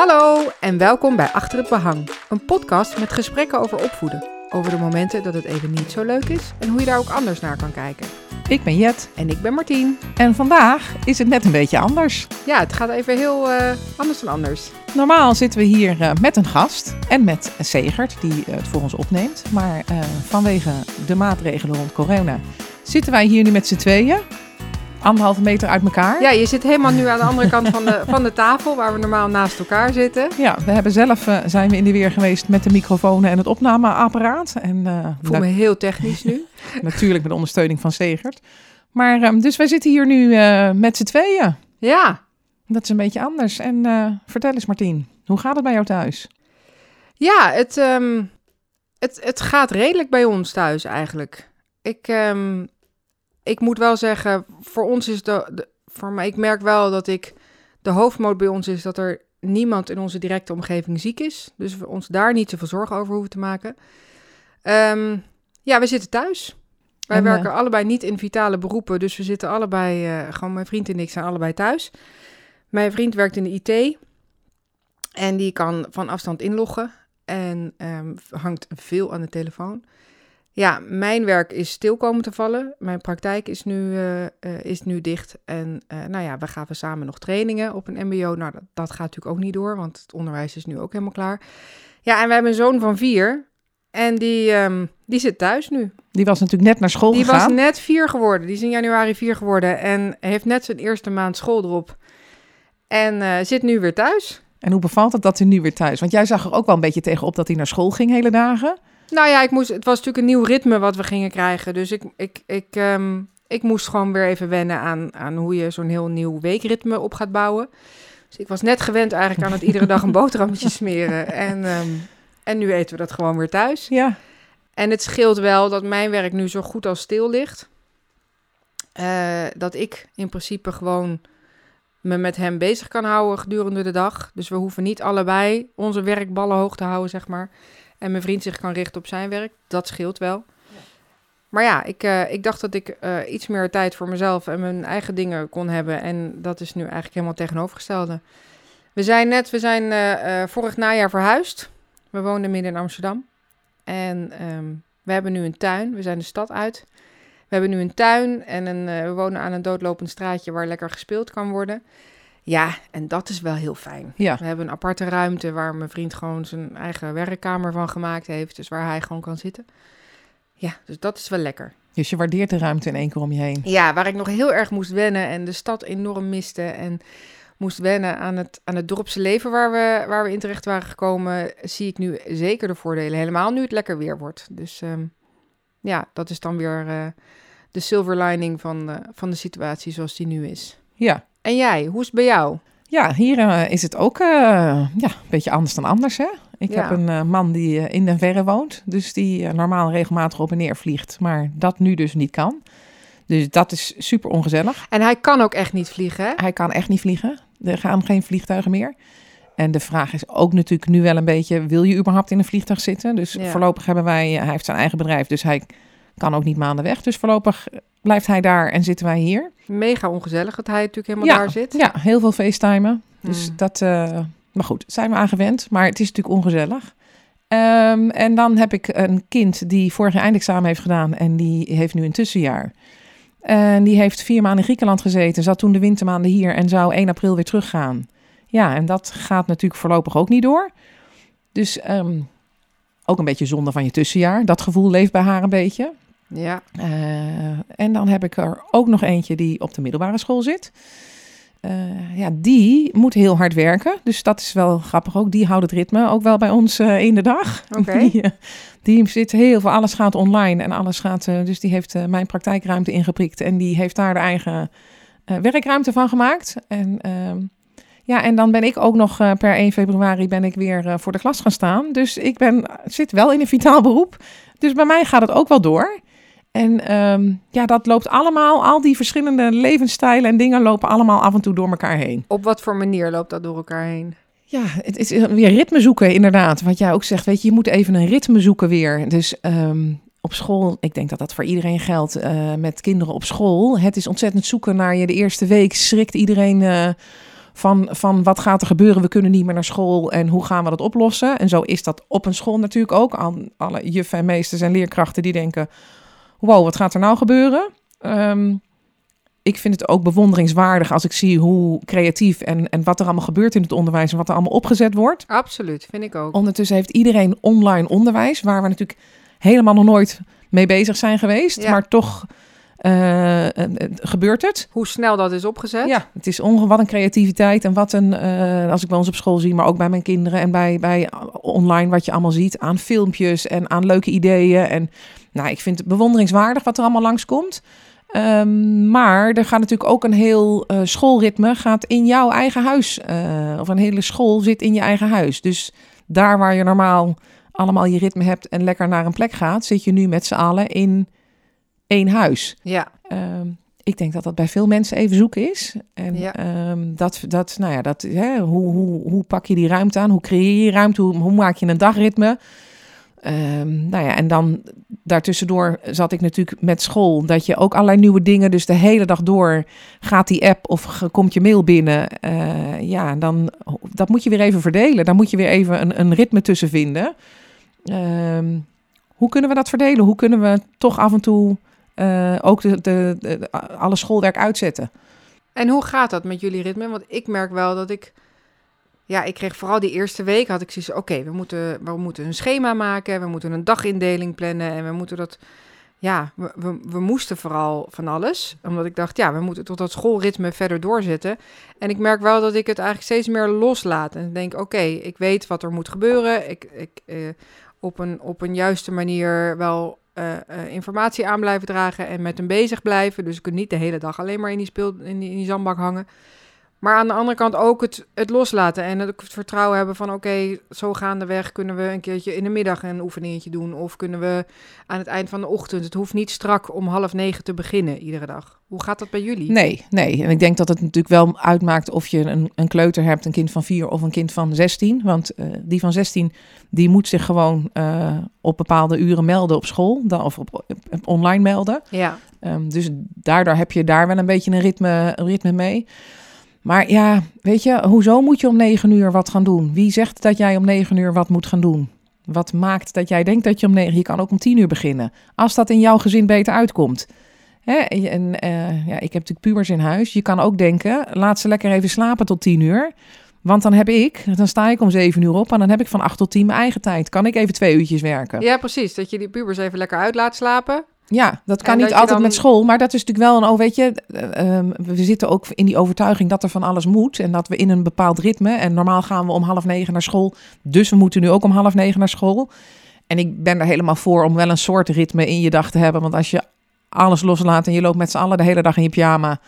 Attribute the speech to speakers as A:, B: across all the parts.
A: Hallo en welkom bij Achter het Behang, een podcast met gesprekken over opvoeden. Over de momenten dat het even niet zo leuk is en hoe je daar ook anders naar kan kijken.
B: Ik ben Jet
A: En ik ben Martien.
B: en vandaag is het net een beetje anders.
A: Ja, het gaat even heel eh, anders dan anders.
B: Normaal zitten we hier eh, met een gast en met Segert die eh, het voor ons opneemt. Maar vanwege de maatregelen rond corona zitten wij hier nu met z'n tweeën. Anderhalve meter uit elkaar.
A: Ja, je zit helemaal nu aan de andere kant van de, van de tafel, waar we normaal naast elkaar zitten.
B: Ja, we hebben zelf eh, zijn we in de weer geweest met de microfoon en het opnameapparaat. En
A: Ik voel me heel technisch nu.
B: natuurlijk met ondersteuning van Segert. Maar ehm, dus wij zitten hier nu eh, met z'n tweeën.
A: Ja,
B: Dat is een beetje anders. En vertel eens Martien, hoe gaat het bij jou thuis?
A: ja het, ehm, het, het gaat redelijk bij ons thuis eigenlijk. Ik, ehm, ik moet wel zeggen, voor ons is de, de voor mij, ik merk wel dat ik, de hoofdmoot bij ons is dat er niemand in onze directe omgeving ziek is. Dus we ons daar niet zoveel zorgen over hoeven te maken. Ehm, ja, we zitten thuis. Wij
B: En, eh,
A: werken allebei niet in vitale beroepen, dus we zitten allebei, eh, gewoon mijn vriend en ik zijn allebei thuis. Mijn vriend werkt in de IT en die kan van afstand inloggen en ehm, hangt veel aan de telefoon. Ja, mijn werk is stil komen te vallen. Mijn praktijk is nu, eh, eh, is nu dicht. En eh, nou ja, we gaven samen nog trainingen op een MBO. Nou, dat, dat gaat natuurlijk ook niet door, want het onderwijs is nu ook helemaal klaar. Ja, en we hebben een zoon van vier. En die, ehm, die zit thuis nu.
B: Die was natuurlijk net naar school
A: Die
B: gegaan.
A: was net vier geworden. Die is in januari vier geworden. En heeft net zijn eerste maand school erop. En zit nu weer thuis.
B: En hoe bevalt het dat hij nu weer thuis? Want jij zag er ook wel een beetje tegenop dat hij naar school ging hele dagen.
A: Nou ja, ik moest, het was natuurlijk een nieuw ritme wat we gingen krijgen. Dus ik, ik, ik, ehm, ik moest gewoon weer even wennen aan, aan hoe je zo'n heel nieuw weekritme op gaat bouwen. Dus ik was net gewend eigenlijk aan het iedere dag een boterhammetje smeren. En, ehm, en nu eten we dat gewoon weer thuis.
B: Ja,
A: En het scheelt wel dat mijn werk nu zo goed als stil ligt. Eh, dat ik in principe gewoon me met hem bezig kan houden gedurende de dag. Dus we hoeven niet allebei onze werkballen hoog te houden, zeg maar. En mijn vriend zich kan richten op zijn werk. Dat scheelt wel. Maar ja, ik, eh, ik dacht dat ik eh, iets meer tijd voor mezelf en mijn eigen dingen kon hebben. En dat is nu eigenlijk helemaal tegenovergestelde. We zijn net, we zijn eh, vorig najaar verhuisd. We woonden midden in Amsterdam. En ehm, we hebben nu een tuin. We zijn de stad uit. We hebben nu een tuin en een, we wonen aan een doodlopend straatje waar lekker gespeeld kan worden. Ja, en dat is wel heel fijn.
B: ja.
A: We hebben een aparte ruimte waar mijn vriend gewoon zijn eigen werkkamer van gemaakt heeft. Dus waar hij gewoon kan zitten. Ja, dus dat is wel lekker.
B: Dus je waardeert de ruimte in één keer om je heen.
A: Ja, waar ik nog heel erg moest wennen en de stad enorm miste. En moest wennen aan het, aan het dorpse leven waar we, waar we in terecht waren gekomen. Zie ik nu zeker de voordelen. Helemaal nu het lekker weer wordt. Dus ehm, ja, dat is dan weer eh, de silver lining van, van de situatie zoals die nu is.
B: Ja.
A: En jij, hoe is het bij jou?
B: Ja, hier eh, is het ook eh, ja, een beetje anders dan anders. Hè? Ik
A: Ja.
B: heb een eh, man die in Den Verre woont. Dus die normaal regelmatig op en neer vliegt. Maar dat nu dus niet kan. Dus dat is super ongezellig.
A: En hij kan ook echt niet vliegen, hè?
B: Hij kan echt niet vliegen. Er gaan geen vliegtuigen meer. En de vraag is ook natuurlijk nu wel een beetje... wil je überhaupt in een vliegtuig zitten? Dus
A: Ja.
B: voorlopig hebben wij... hij heeft zijn eigen bedrijf, dus hij kan ook niet maanden weg. Dus voorlopig blijft hij daar en zitten wij hier.
A: Mega ongezellig dat hij natuurlijk helemaal daar zit.
B: Ja, heel veel facetimen. Dus
A: Hmm.
B: dat... eh, maar goed, zijn we aan gewend. Maar het is natuurlijk ongezellig. Ehm, en dan heb ik een kind die vorig jaar eindexamen heeft gedaan... en die heeft nu een tussenjaar. En die heeft vier maanden in Griekenland gezeten, zat toen de wintermaanden hier en zou 1 april weer teruggaan. Ja, en dat gaat natuurlijk voorlopig ook niet door. Dus ehm, ook een beetje zonde van je tussenjaar. Dat gevoel leeft bij haar een beetje.
A: Ja.
B: Eh, en dan heb ik er ook nog eentje die op de middelbare school zit. Eh, ja, die moet heel hard werken. Dus dat is wel grappig ook. Die houdt het ritme ook wel bij ons eh, in de dag.
A: Oké.
B: Die, die zit heel veel, alles gaat online en alles gaat. dus die heeft mijn praktijkruimte ingeprikt en die heeft daar de eigen werkruimte van gemaakt. En ehm, ja, en dan ben ik ook nog per 1 februari ben ik weer voor de klas gaan staan. Dus ik ben, zit wel in een vitaal beroep. Dus bij mij gaat het ook wel door. En ehm, ja, dat loopt allemaal, al die verschillende levensstijlen en dingen lopen allemaal af en toe door elkaar heen.
A: Op wat voor manier loopt dat door elkaar heen?
B: Ja, het is weer ritme zoeken inderdaad. Wat jij ook zegt, weet je, je moet even een ritme zoeken weer. Dus ehm, op school, ik denk dat dat voor iedereen geldt eh, met kinderen op school. Het is ontzettend zoeken naar je. De eerste week schrikt iedereen eh, van, van wat gaat er gebeuren, we kunnen niet meer naar school en hoe gaan we dat oplossen. En zo is dat op een school natuurlijk ook. Al, alle juffen en meesters en leerkrachten die denken, wow, wat gaat er nou gebeuren? Ehm, ik vind het ook bewonderingswaardig als ik zie hoe creatief en, en wat er allemaal gebeurt in het onderwijs en wat er allemaal opgezet wordt.
A: Absoluut, vind ik ook.
B: Ondertussen heeft iedereen online onderwijs, waar we natuurlijk helemaal nog nooit mee bezig zijn geweest,
A: Ja.
B: maar toch eh, eh, gebeurt het.
A: Hoe snel dat is opgezet.
B: Ja, het is onge wat een creativiteit en wat een, eh, als ik bij ons op school zie, maar ook bij mijn kinderen en bij, bij online wat je allemaal ziet aan filmpjes en aan leuke ideeën. En nou, ik vind het bewonderingswaardig wat er allemaal langskomt. Ehm maar er gaat natuurlijk ook een heel schoolritme gaat in jouw eigen huis. of een hele school zit in je eigen huis. Dus daar waar je normaal allemaal je ritme hebt en lekker naar een plek gaat, zit je nu met z'n allen in één huis.
A: Ja,
B: Ehm, ik denk dat dat bij veel mensen even zoeken is. En
A: Ja.
B: ehm, dat, dat, nou ja, dat, hè, hoe, hoe, hoe pak je die ruimte aan? Hoe creëer je ruimte? Hoe, hoe maak je een dagritme? Ehm, nou ja, en dan daartussendoor zat ik natuurlijk met school. Dat je ook allerlei nieuwe dingen, dus de hele dag door gaat die app of ge- komt je mail binnen. Eh, ja, dan dat moet je weer even verdelen. Daar moet je weer even een, een ritme tussen vinden. Hoe kunnen we dat verdelen? Hoe kunnen we toch af en toe eh, ook de, de, alle schoolwerk uitzetten?
A: En hoe gaat dat met jullie ritme? Want ik merk wel dat ik... Ja, ik kreeg vooral die eerste week had ik zoiets... Oké, we, moeten, we moeten een schema maken. We moeten een dagindeling plannen. En we moeten dat... Ja, we, we, we moesten vooral van alles. Omdat ik dacht, ja, we moeten tot dat schoolritme verder doorzetten. En ik merk wel dat ik het eigenlijk steeds meer loslaat. En denk, oké, ik weet wat er moet gebeuren. Ik, ik eh, op, een, op een juiste manier wel informatie aan blijven dragen en met hem bezig blijven. Dus ik kan niet de hele dag alleen maar in die, speel, in die, in die zandbak hangen. Maar aan de andere kant ook het, het loslaten en het vertrouwen hebben van... oké, zo gaandeweg kunnen we een keertje in de middag een oefeningetje doen... of kunnen we aan het eind van de ochtend... het hoeft niet strak om half negen te beginnen iedere dag. Hoe gaat dat bij jullie?
B: Nee, nee. En ik denk dat het natuurlijk wel uitmaakt of je een, een kleuter hebt, een kind van vier of een kind van 16. Want eh, die van 16, die moet zich gewoon eh, op bepaalde uren melden op school. Dan, of op, op- op online melden.
A: Ja,
B: Ehm, dus daardoor heb je daar wel een beetje een ritme, een ritme mee. Maar ja, weet je, hoezo moet je om negen uur wat gaan doen? Wie zegt dat jij om negen uur wat moet gaan doen? Wat maakt dat jij denkt dat je om negen... Je kan ook om tien uur beginnen. Als dat in jouw gezin beter uitkomt. Hè? En eh, ja, ik heb natuurlijk pubers in huis. Je kan ook denken, laat ze lekker even slapen tot tien uur. Want dan heb ik, dan sta ik om zeven uur op... en dan heb ik van acht tot tien mijn eigen tijd. Kan ik even twee uurtjes werken.
A: ja, precies. Dat je die pubers even lekker uit laat slapen.
B: Ja, dat kan
A: En
B: niet
A: dat
B: altijd
A: dan-
B: met school, maar dat is natuurlijk wel een, oh weet je, eh, ehm, we zitten ook in die overtuiging dat er van alles moet en dat we in een bepaald ritme, en normaal gaan we om half negen naar school, dus we moeten nu ook om half negen naar school. En ik ben er helemaal voor om wel een soort ritme in je dag te hebben, want als je alles loslaat en je loopt met z'n allen de hele dag in je pyjama,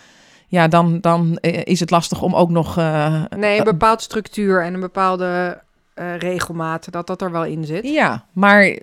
B: ja, dan, dan eh, is het lastig om ook nog... eh,
A: Nee, een
B: eh,
A: bepaald structuur en een bepaalde eh, regelmaat, dat dat er wel in zit.
B: ja, maar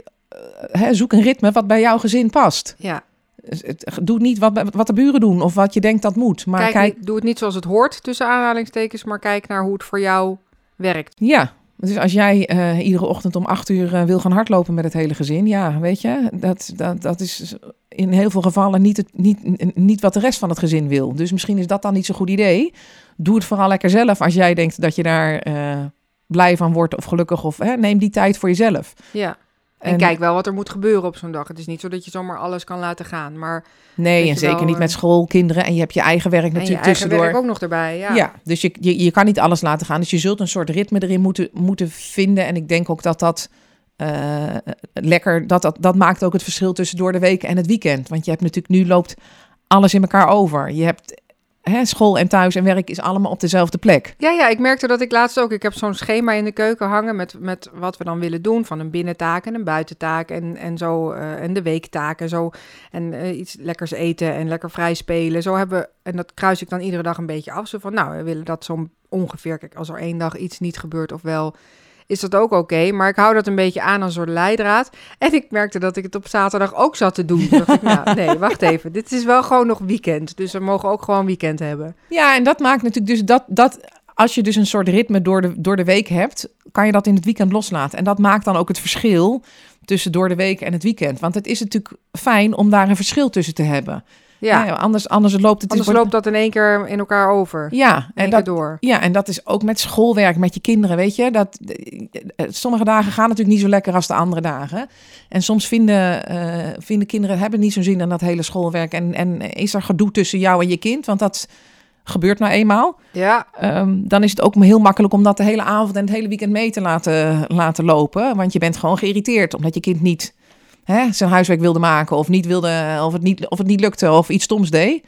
B: hè, zoek een ritme wat bij jouw gezin past.
A: Ja,
B: Het- het- Doe niet wat, wat de buren doen of wat je denkt dat moet, maar
A: kijk,
B: kijk
A: niet- doe het niet zoals het hoort tussen aanhalingstekens, maar kijk naar hoe het voor jou werkt.
B: Ja, dus als jij eh, iedere ochtend om acht uur eh, wil gaan hardlopen met het hele gezin, ja, weet je, dat, dat, dat is in heel veel gevallen niet, het, niet, niet wat de rest van het gezin wil. Dus misschien is dat dan niet zo'n goed idee. Doe het vooral lekker zelf als jij denkt dat je daar eh, blij van wordt of gelukkig of hè, neem die tijd voor jezelf.
A: Ja. En, kijk wel wat er moet gebeuren op zo'n dag. Het is niet zo dat je zomaar alles kan laten gaan. Maar
B: Nee, en zeker
A: wel,
B: niet
A: eh,
B: met schoolkinderen en je hebt je eigen werk
A: en je
B: natuurlijk
A: eigen
B: tussendoor.
A: werk ook nog erbij. Ja.
B: Ja, dus je, je, je kan niet alles laten gaan. Dus je zult een soort ritme erin moeten, moeten vinden. En ik denk ook dat dat eh, lekker, dat, dat, dat maakt ook het verschil tussen door de week en het weekend. Want je hebt natuurlijk, nu loopt alles in elkaar over. Je hebt school en thuis en werk is allemaal op dezelfde plek.
A: Ja, ja, ik merkte dat ik laatst ook... Ik heb zo'n schema in de keuken hangen met, met wat we dan willen doen. Van een binnentaak en een buitentaak en, en zo. eh, en de weektaak en zo. En eh, iets lekkers eten en lekker vrij spelen. Zo hebben we... En dat kruis ik dan iedere dag een beetje af. Zo van, nou, we willen dat zo ongeveer... Kijk, als er één dag iets niet gebeurt of wel... Is dat ook oké, maar ik hou dat een beetje aan als een soort leidraad. En ik merkte dat ik het op zaterdag ook zat te doen. Dacht ik, nou, nee, wacht even. Dit is wel gewoon nog weekend. Dus we mogen ook gewoon weekend hebben.
B: Ja, en dat maakt natuurlijk dus dat, dat als je dus een soort ritme door de, door de week hebt, kan je dat in het weekend loslaten. En dat maakt dan ook het verschil tussen door de week en het weekend. Want het is natuurlijk fijn om daar een verschil tussen te hebben.
A: Ja,
B: anders, anders loopt het...
A: anders loopt dat in één keer in elkaar over.
B: Ja,
A: en
B: dat,
A: door.
B: Ja, en dat is ook met schoolwerk, met je kinderen, weet je. Dat, eh, sommige dagen gaan natuurlijk niet zo lekker als de andere dagen. En soms vinden, eh, vinden kinderen, hebben niet zo'n zin in dat hele schoolwerk. En, en is er gedoe tussen jou en je kind, want dat gebeurt nou eenmaal.
A: Ja,
B: Ehm, dan is het ook heel makkelijk om dat de hele avond en het hele weekend mee te laten, laten lopen. Want je bent gewoon geïrriteerd, omdat je kind niet hè, zijn huiswerk wilde maken... of, niet wilde, of, het niet, of het niet lukte of iets stoms deed.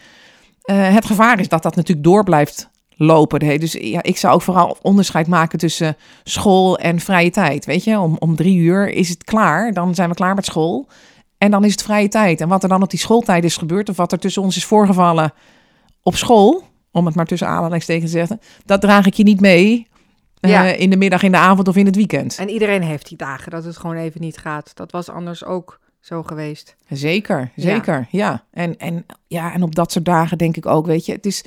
B: Eh, het gevaar is dat dat natuurlijk door blijft lopen. hele- Dus ja, ik zou ook vooral onderscheid maken tussen school en vrije tijd. Weet je, om, om drie uur is het klaar. Dan zijn we klaar met school. En dan is het vrije tijd. En wat er dan op die schooltijd is gebeurd... of wat er tussen ons is voorgevallen op school... om het maar tussen aanhalingstekens te zeggen... dat draag ik je niet mee... eh, in de middag, in de avond of in het weekend.
A: en iedereen heeft die dagen dat het gewoon even niet gaat. Dat was anders ook zo geweest.
B: Zeker, zeker, ja. En, en, ja, en op dat soort dagen denk ik ook, weet je, het is,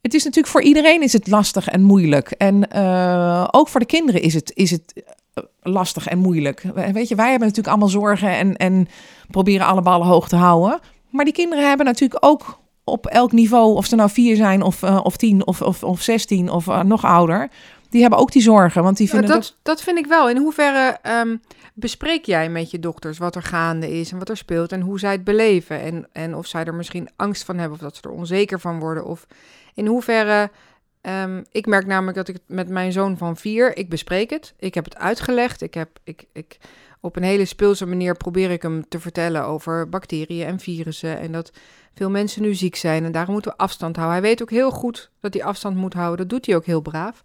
B: het is natuurlijk voor iedereen is het lastig en moeilijk. En eh, ook voor de kinderen is het, is het eh, lastig en moeilijk. Weet je, wij hebben natuurlijk allemaal zorgen en, en proberen alle ballen hoog te houden. Maar die kinderen hebben natuurlijk ook op elk niveau, of ze nou vier zijn of, of tien of, of, of zestien of nog ouder, die hebben ook die zorgen. Want die vinden
A: dat, dat vind ik wel. In hoeverre ehm, bespreek jij met je dokters wat er gaande is en wat er speelt en hoe zij het beleven? En, en of zij er misschien angst van hebben of dat ze er onzeker van worden? Of in hoeverre. ehm, ik merk namelijk dat ik het met mijn zoon van vier, ik bespreek het. Ik heb het uitgelegd. Ik heb, ik, ik, op een hele speelse manier probeer ik hem te vertellen over bacteriën en virussen. En dat veel mensen nu ziek zijn en daarom moeten we afstand houden. Hij weet ook heel goed dat hij afstand moet houden. Dat doet hij ook heel braaf.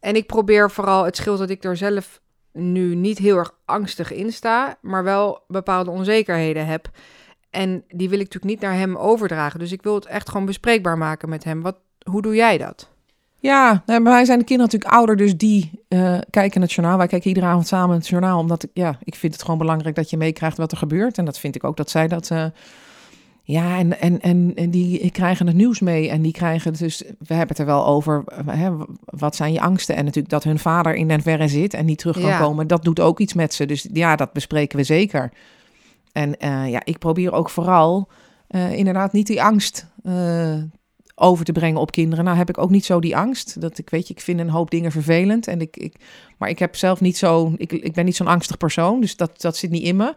A: En ik probeer vooral, het scheelt dat ik er zelf nu niet heel erg angstig in sta, maar wel bepaalde onzekerheden heb. En die wil ik natuurlijk niet naar hem overdragen. Dus ik wil het echt gewoon bespreekbaar maken met hem. Wat, hoe doe jij dat?
B: Ja, nee, maar wij zijn de kinderen natuurlijk ouder, dus die eh, kijken het journaal. Wij kijken iedere avond samen het journaal, omdat ik, ja, ik vind het gewoon belangrijk dat je meekrijgt wat er gebeurt. En dat vind ik ook dat zij dat. eh, ja, en, en, en, en die krijgen het nieuws mee en die krijgen dus, we hebben het er wel over, hè, wat zijn je angsten? En natuurlijk dat hun vader in den verre zit en niet terug kan
A: Ja.
B: komen, dat doet ook iets met ze. Dus ja, dat bespreken we zeker. En eh, ja, ik probeer ook vooral eh, inderdaad niet die angst eh, over te brengen op kinderen. Nou heb ik ook niet zo die angst. Dat ik weet je, ik vind een hoop dingen vervelend. En ik, ik, maar ik heb zelf niet zo. Ik, ik ben niet zo'n angstig persoon. Dus dat, dat zit niet in me.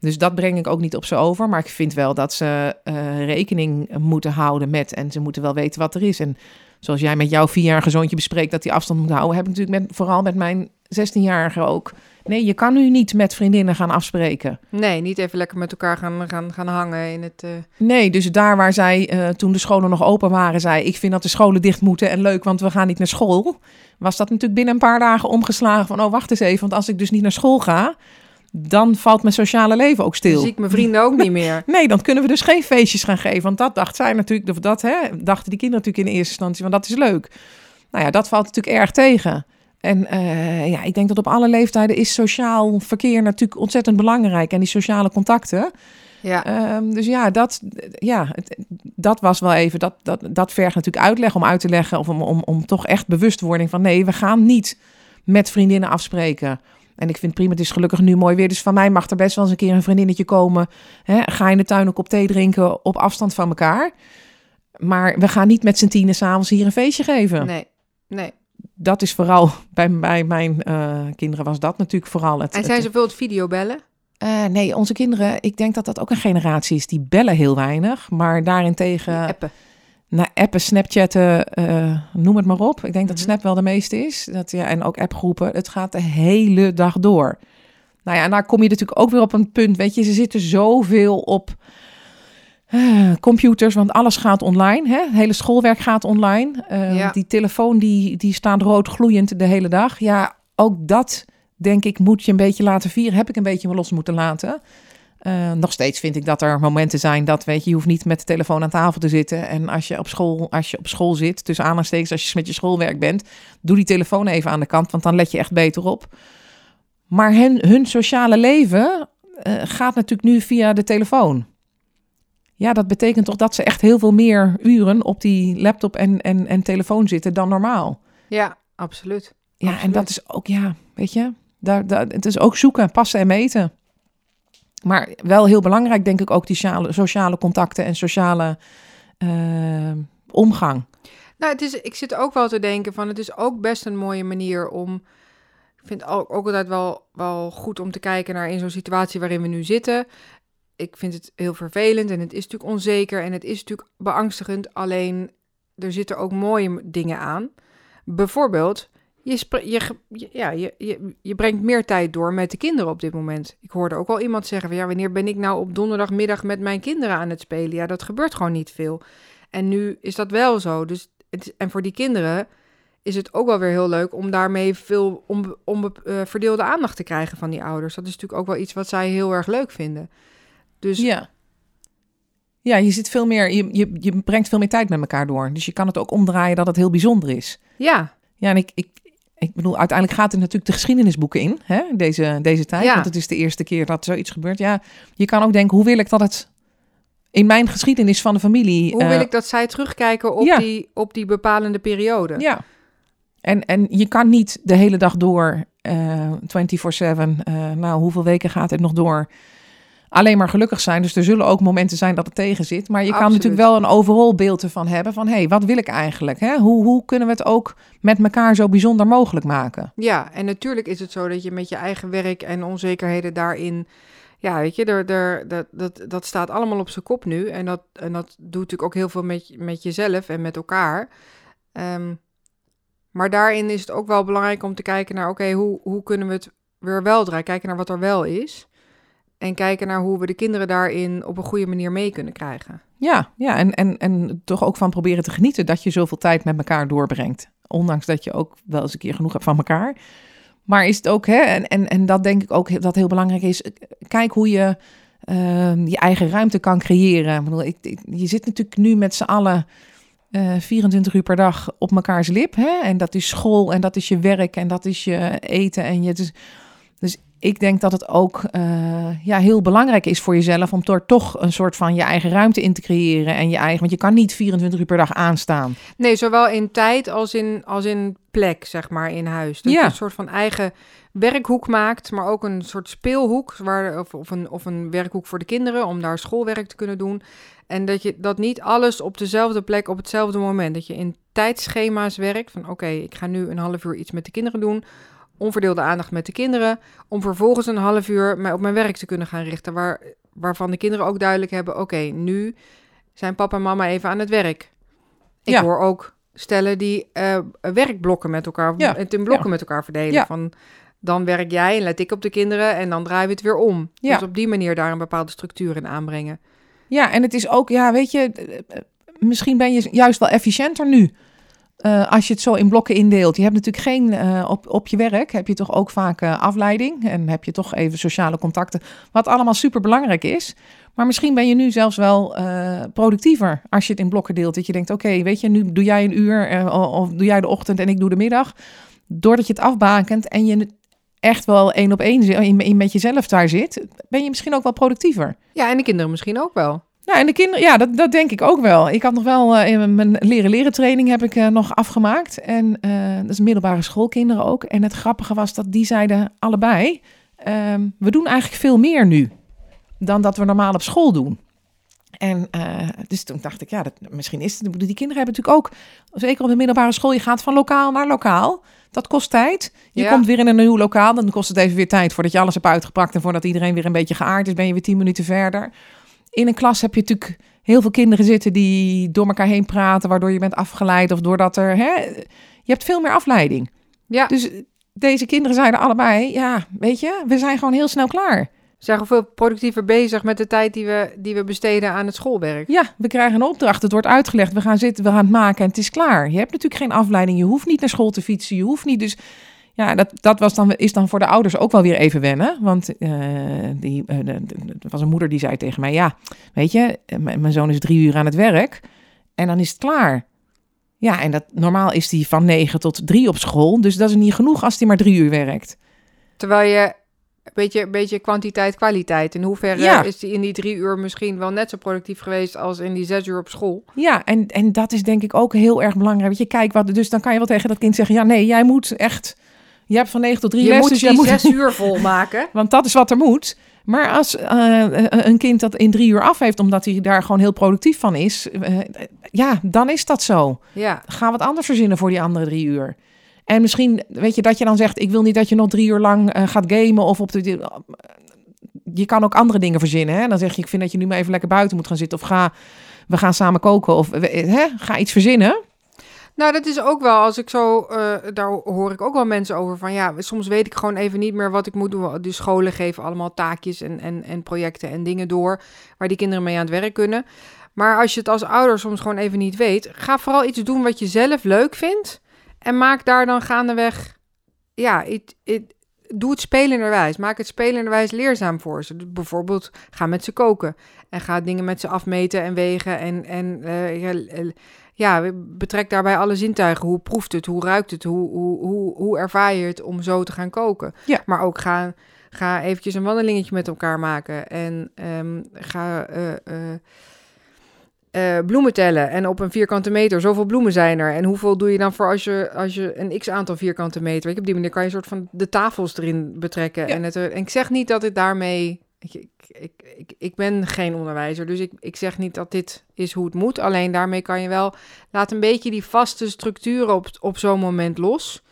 B: Dus dat breng ik ook niet op ze over. Maar ik vind wel dat ze eh, rekening moeten houden met. En ze moeten wel weten wat er is. En zoals jij met jouw vierjarige zoontje bespreekt dat hij afstand moet houden, heb ik natuurlijk met, vooral met mijn 16-jarige ook. Nee, je kan nu niet met vriendinnen gaan afspreken.
A: Nee, niet even lekker met elkaar gaan, gaan, gaan hangen in het... eh,
B: Nee, dus daar waar zij eh, toen de scholen nog open waren, zei ik vind dat de scholen dicht moeten en leuk, want we gaan niet naar school. Was dat natuurlijk binnen een paar dagen omgeslagen van, oh wacht eens even, want als ik dus niet naar school ga, dan valt mijn sociale leven ook stil.
A: zie ik mijn vrienden ook niet meer.
B: Nee, dan kunnen we dus geen feestjes gaan geven. Want dat dacht zij natuurlijk, of dat hè, dachten die kinderen natuurlijk in eerste instantie, want dat is leuk. Nou ja, dat valt natuurlijk erg tegen. En eh, ja, ik denk dat op alle leeftijden is sociaal verkeer natuurlijk ontzettend belangrijk. En die sociale contacten.
A: Ja,
B: Ehm, dus ja, dat, ja het, dat was wel even, dat, dat, dat vergt natuurlijk uitleg om uit te leggen. Of om, om, om toch echt bewustwording van nee, we gaan niet met vriendinnen afspreken. En ik vind prima, het is gelukkig nu mooi weer. Dus van mij mag er best wel eens een keer een vriendinnetje komen. Hè, ga in de tuin een kop thee drinken op afstand van elkaar. Maar we gaan niet met z'n tienen s'avonds hier een feestje geven.
A: nee, nee.
B: Dat is vooral, bij, bij mijn eh, kinderen was dat natuurlijk vooral het.
A: En zijn
B: het-
A: ze het videobellen?
B: eh, nee, onze kinderen, ik denk dat dat ook een generatie is die bellen heel weinig. Maar daarentegen
A: Appen.
B: Naar appen, snapchatten, eh, noem het maar op. Ik denk dat
A: Mhm.
B: Snap wel de meeste is. Dat, ja, en ook appgroepen. Het gaat de hele dag door. Nou ja, en daar kom je natuurlijk ook weer op een punt. Weet je, ze zitten zoveel op eh, computers, want alles gaat online. Hè? Het hele schoolwerk gaat online. Eh,
A: Ja.
B: Die telefoon die, die staat rood gloeiend de hele dag. Ja, ook dat denk ik moet je een beetje laten vieren. Heb ik een beetje los moeten laten. Eh, nog steeds vind ik dat er momenten zijn dat, weet je, je hoeft niet met de telefoon aan tafel te zitten. En als je op school, als je op school zit, tussen aanhalingstekens, als je met je schoolwerk bent, doe die telefoon even aan de kant, want dan let je echt beter op. Maar hun, hun sociale leven eh, gaat natuurlijk nu via de telefoon. Ja, dat betekent toch dat ze echt heel veel meer uren op die laptop en, en, en telefoon zitten dan normaal.
A: Ja, absoluut.
B: Ja, en dat is ook, ja, weet je, daar, daar, het is ook zoeken, passen en meten. Maar wel heel belangrijk, denk ik, ook die sociale, contacten en sociale eh, omgang.
A: Nou, het is, ik zit ook wel te denken van, het is ook best een mooie manier om... Ik vind ook, ook altijd wel, wel goed om te kijken naar in zo'n situatie waarin we nu zitten. Ik vind het heel vervelend en het is natuurlijk onzeker en het is natuurlijk beangstigend. Alleen, er zitten ook mooie dingen aan. Bijvoorbeeld, je, je, ja, je, je, je brengt meer tijd door met de kinderen op dit moment. Ik hoorde ook al iemand zeggen van ja, wanneer ben ik nou op donderdagmiddag met mijn kinderen aan het spelen? Ja, dat gebeurt gewoon niet veel. En nu is dat wel zo. Dus het, is- en voor die kinderen is het ook wel weer heel leuk om daarmee veel onbe- onbe- eh, verdeelde aandacht te krijgen van die ouders. Dat is natuurlijk ook wel iets wat zij heel erg leuk vinden. Dus
B: Ja. Ja, je zit veel meer, je, je, je brengt veel meer tijd met elkaar door. Dus je kan het ook omdraaien dat het heel bijzonder is.
A: ja,
B: Ja, en ik, ik, ik bedoel, uiteindelijk gaat het natuurlijk de geschiedenisboeken in, hè, deze, deze tijd.
A: Ja.
B: Want het is de eerste keer dat zoiets gebeurt. Ja, je kan ook denken, hoe wil ik dat het in mijn geschiedenis van de familie...
A: hoe
B: eh,
A: wil ik dat zij terugkijken op,
B: ja.
A: die, op die bepalende periode?
B: Ja. En, en je kan niet de hele dag door, eh 24-7, eh, nou, hoeveel weken gaat het nog door, alleen maar gelukkig zijn. Dus er zullen ook momenten zijn dat het tegen zit. Maar je kan natuurlijk wel een overal beeld ervan hebben van, hé, hey, wat wil ik eigenlijk? Hè? Hoe, hoe kunnen we het ook met elkaar zo bijzonder mogelijk maken?
A: Ja, en natuurlijk is het zo dat je met je eigen werk en onzekerheden daarin. Ja, weet je, er, er, dat, dat, dat staat allemaal op zijn kop nu. En dat, en dat doet natuurlijk ook heel veel met, met jezelf en met elkaar. Ehm, maar daarin is het ook wel belangrijk om te kijken naar: oké, hoe, hoe kunnen we het weer wel draaien? Kijken naar wat er wel is. En kijken naar hoe we de kinderen daarin op een goede manier mee kunnen krijgen.
B: Ja, ja en, en, en toch ook van proberen te genieten dat je zoveel tijd met elkaar doorbrengt. Ondanks dat je ook wel eens een keer genoeg hebt van elkaar. Maar is het ook, hè, en, en, en dat denk ik ook dat heel belangrijk is. Kijk hoe je ehm, je eigen ruimte kan creëren. Ik je zit natuurlijk nu met z'n allen eh 24 uur per dag op mekaars lip. Hè? En dat is school en dat is je werk en dat is je eten. En je, dus, dus ik denk dat het ook eh, ja, heel belangrijk is voor jezelf om er toch een soort van je eigen ruimte in te creëren. En je eigen, want je kan niet 24 uur per dag aanstaan.
A: Nee, zowel in tijd als in, als in plek, zeg maar, in huis. Dat
B: Ja.
A: je een soort van eigen werkhoek maakt, maar ook een soort speelhoek, waar, of, of, een, of een werkhoek voor de kinderen, om daar schoolwerk te kunnen doen. En dat je dat niet alles op dezelfde plek, op hetzelfde moment. Dat je in tijdschema's werkt, van oké, ik ga nu een half uur iets met de kinderen doen. Onverdeelde aandacht met de kinderen, om vervolgens een half uur mij op mijn werk te kunnen gaan richten. Waar, waarvan de kinderen ook duidelijk hebben, oké, nu zijn papa en mama even aan het werk. Ik
B: Ja.
A: hoor ook stellen die eh, werkblokken met elkaar,
B: Ja,
A: het in blokken
B: ja.
A: met elkaar verdelen. Van, dan werk jij en let ik op de kinderen en dan draaien we het weer om.
B: Ja.
A: Dus op die manier daar een bepaalde structuur in aanbrengen.
B: Ja, en het is ook, ja, weet je, eh, misschien ben je juist wel efficiënter nu. Eh, als je het zo in blokken indeelt. Je hebt natuurlijk geen, eh, op, op je werk heb je toch ook vaak eh, afleiding. En heb je toch even sociale contacten. Wat allemaal super belangrijk is. Maar misschien ben je nu zelfs wel productiever als je het in blokken deelt. Dat je denkt, oké, weet je, nu doe jij een uur of doe jij de ochtend en ik doe de middag. Doordat je het afbakent en je echt wel één op één met jezelf daar zit, ben je misschien ook wel productiever.
A: Ja, en de kinderen misschien ook wel.
B: Nou, en de kinderen, ja, dat, dat denk ik ook wel. Ik had nog wel eh, in mijn leren leren training heb ik eh, nog afgemaakt. En eh, dat is middelbare schoolkinderen ook. En het grappige was dat die zeiden allebei, ehm, we doen eigenlijk veel meer nu dan dat we normaal op school doen. En dus toen dacht ik, ja, dat, misschien is het. Die kinderen hebben natuurlijk ook, zeker op de middelbare school, je gaat van lokaal naar lokaal. Dat kost tijd. Je
A: Ja.
B: komt weer in een nieuw lokaal, dan kost het even weer tijd voordat je alles hebt uitgepakt en voordat iedereen weer een beetje geaard is, ben je weer tien minuten verder. In een klas heb je natuurlijk heel veel kinderen zitten die door elkaar heen praten, waardoor je bent afgeleid of doordat er, hè, je hebt veel meer afleiding.
A: Ja,
B: Dus deze kinderen zeiden allebei, ja, weet je, we zijn gewoon heel snel klaar.
A: we zijn gewoon veel productiever bezig met de tijd die we, die we besteden aan het schoolwerk.
B: Ja, we krijgen een opdracht, het wordt uitgelegd, we gaan zitten, we gaan het maken en het is klaar. Je hebt natuurlijk geen afleiding, je hoeft niet naar school te fietsen, je hoeft niet, dus ja, dat, dat was dan, is dan voor de ouders ook wel weer even wennen. Want eh, die, eh, de- de- er was een moeder die zei tegen mij, ja, weet je, eh, mijn zoon is drie uur aan het werk en dan is het klaar. Ja, en dat, normaal is die van negen tot drie op school, dus dat is niet genoeg als hij maar drie uur werkt.
A: Terwijl je een beetje, een beetje kwantiteit, kwaliteit. In hoeverre
B: Ja.
A: is die in die drie uur misschien wel net zo productief geweest als in die zes uur op school?
B: Ja, en, en dat is denk ik ook heel erg belangrijk. Want je kijkt wat, dus dan kan je wel tegen dat kind zeggen: ja, nee, jij moet echt. Je hebt van 9 tot 3
A: Je
B: les,
A: moet
B: dus jij moet.
A: zes uur volmaken.
B: Want dat is wat er moet. Maar als uh, een kind dat in drie uur af heeft, omdat hij daar gewoon heel productief van is, uh, ja, dan is dat zo.
A: Ja.
B: Ga wat anders verzinnen voor die andere drie uur. En misschien, weet je, dat je dan zegt: Ik wil niet dat je nog drie uur lang uh, gaat gamen of op de. Je kan ook andere dingen verzinnen. Hè? Dan zeg je: Ik vind dat je nu maar even lekker buiten moet gaan zitten. Of ga, we gaan samen koken. Of hè? ga iets verzinnen.
A: Nou, dat is ook wel, als ik zo, uh, daar hoor ik ook wel mensen over van, ja, soms weet ik gewoon even niet meer wat ik moet doen. De scholen geven allemaal taakjes en, en, en projecten en dingen door waar die kinderen mee aan het werk kunnen. Maar als je het als ouder soms gewoon even niet weet, ga vooral iets doen wat je zelf leuk vindt. En maak daar dan gaandeweg, ja, doe het spelenderwijs. Maak het spelenderwijs leerzaam voor ze. Bijvoorbeeld, ga met ze koken. En ga dingen met ze afmeten en wegen. En, en uh, ja, betrek daarbij alle zintuigen. Hoe proeft het? Hoe ruikt het? Hoe, hoe, hoe, hoe ervaar je het om zo te gaan koken?
B: Ja.
A: Maar ook ga, ga eventjes een wandelingetje met elkaar maken. En um, ga... Uh, uh, uh, bloemen tellen. En op een vierkante meter, zoveel bloemen zijn er. En hoeveel doe je dan voor als je, als je een x aantal vierkante meter... Ik op die manier kan je een soort van de tafels erin betrekken.
B: Ja.
A: En, het, en ik zeg niet dat het daarmee... Ik, ik, ik, ik, ben geen onderwijzer, dus ik, ik zeg niet dat dit is hoe het moet. Alleen daarmee kan je wel... Laat een beetje die vaste structuren op, op zo'n moment los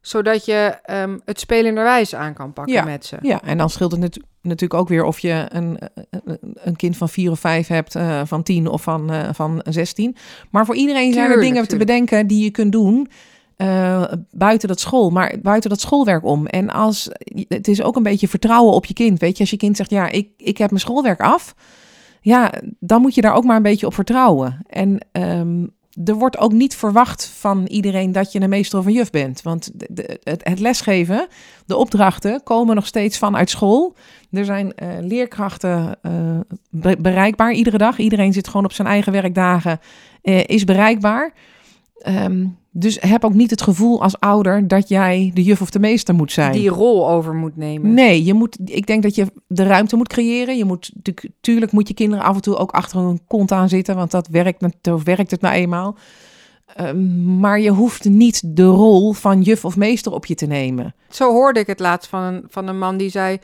A: zodat je um, het spelenderwijs aan kan pakken
B: ja,
A: met ze.
B: Ja, en dan scheelt het natu natuurlijk ook weer of je een, een kind van vier of vijf hebt, uh, van tien of van, uh, van zestien. Maar voor iedereen zijn er dingen tuurlijk. te bedenken die je kunt doen. Uh, buiten dat school, maar buiten dat schoolwerk om. En als het is ook een beetje vertrouwen op je kind. Weet je, als je kind zegt: Ja, ik, ik heb mijn schoolwerk af. Ja, dan moet je daar ook maar een beetje op vertrouwen. En um, er wordt ook niet verwacht van iedereen dat je een meester of een juf bent. Want de, het, lesgeven, de opdrachten komen nog steeds vanuit school. Er zijn uh, leerkrachten be bereikbaar iedere dag. Iedereen zit gewoon op zijn eigen werkdagen, is bereikbaar. Um, dus heb ook niet het gevoel als ouder dat jij de juf of de meester moet zijn.
A: Die rol over moet nemen.
B: Nee, je moet, ik denk dat je de ruimte moet creëren. Je moet, tuurlijk moet je kinderen af en toe ook achter een kont aan zitten, want dat werkt, dat werkt het nou eenmaal. Um, maar je hoeft niet de rol van juf of meester op je te nemen.
A: Zo hoorde ik het laatst van een, van een man die zei: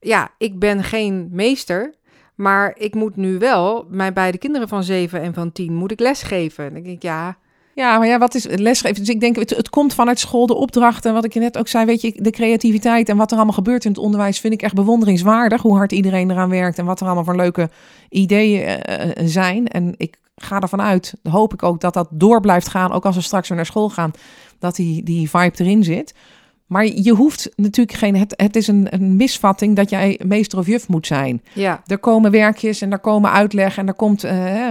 A: Ja, ik ben geen meester. Maar ik moet nu wel mijn beide kinderen van zeven en van tien moet ik lesgeven. En dan denk ik, ja,
B: ja, maar ja, wat is lesgeven? Dus ik denk, het, het komt vanuit school, de opdrachten, wat ik je net ook zei, weet je, de creativiteit en wat er allemaal gebeurt in het onderwijs vind ik echt bewonderingswaardig. Hoe hard iedereen eraan werkt en wat er allemaal voor leuke ideeën uh, zijn. En ik ga ervan uit, hoop ik ook, dat dat door blijft gaan, ook als we straks weer naar school gaan, dat die, die vibe erin zit. Maar je hoeft natuurlijk geen. Het, het is een, een, misvatting dat jij meester of juf moet zijn.
A: Ja.
B: Er komen werkjes en er komen uitleg en er komt uh,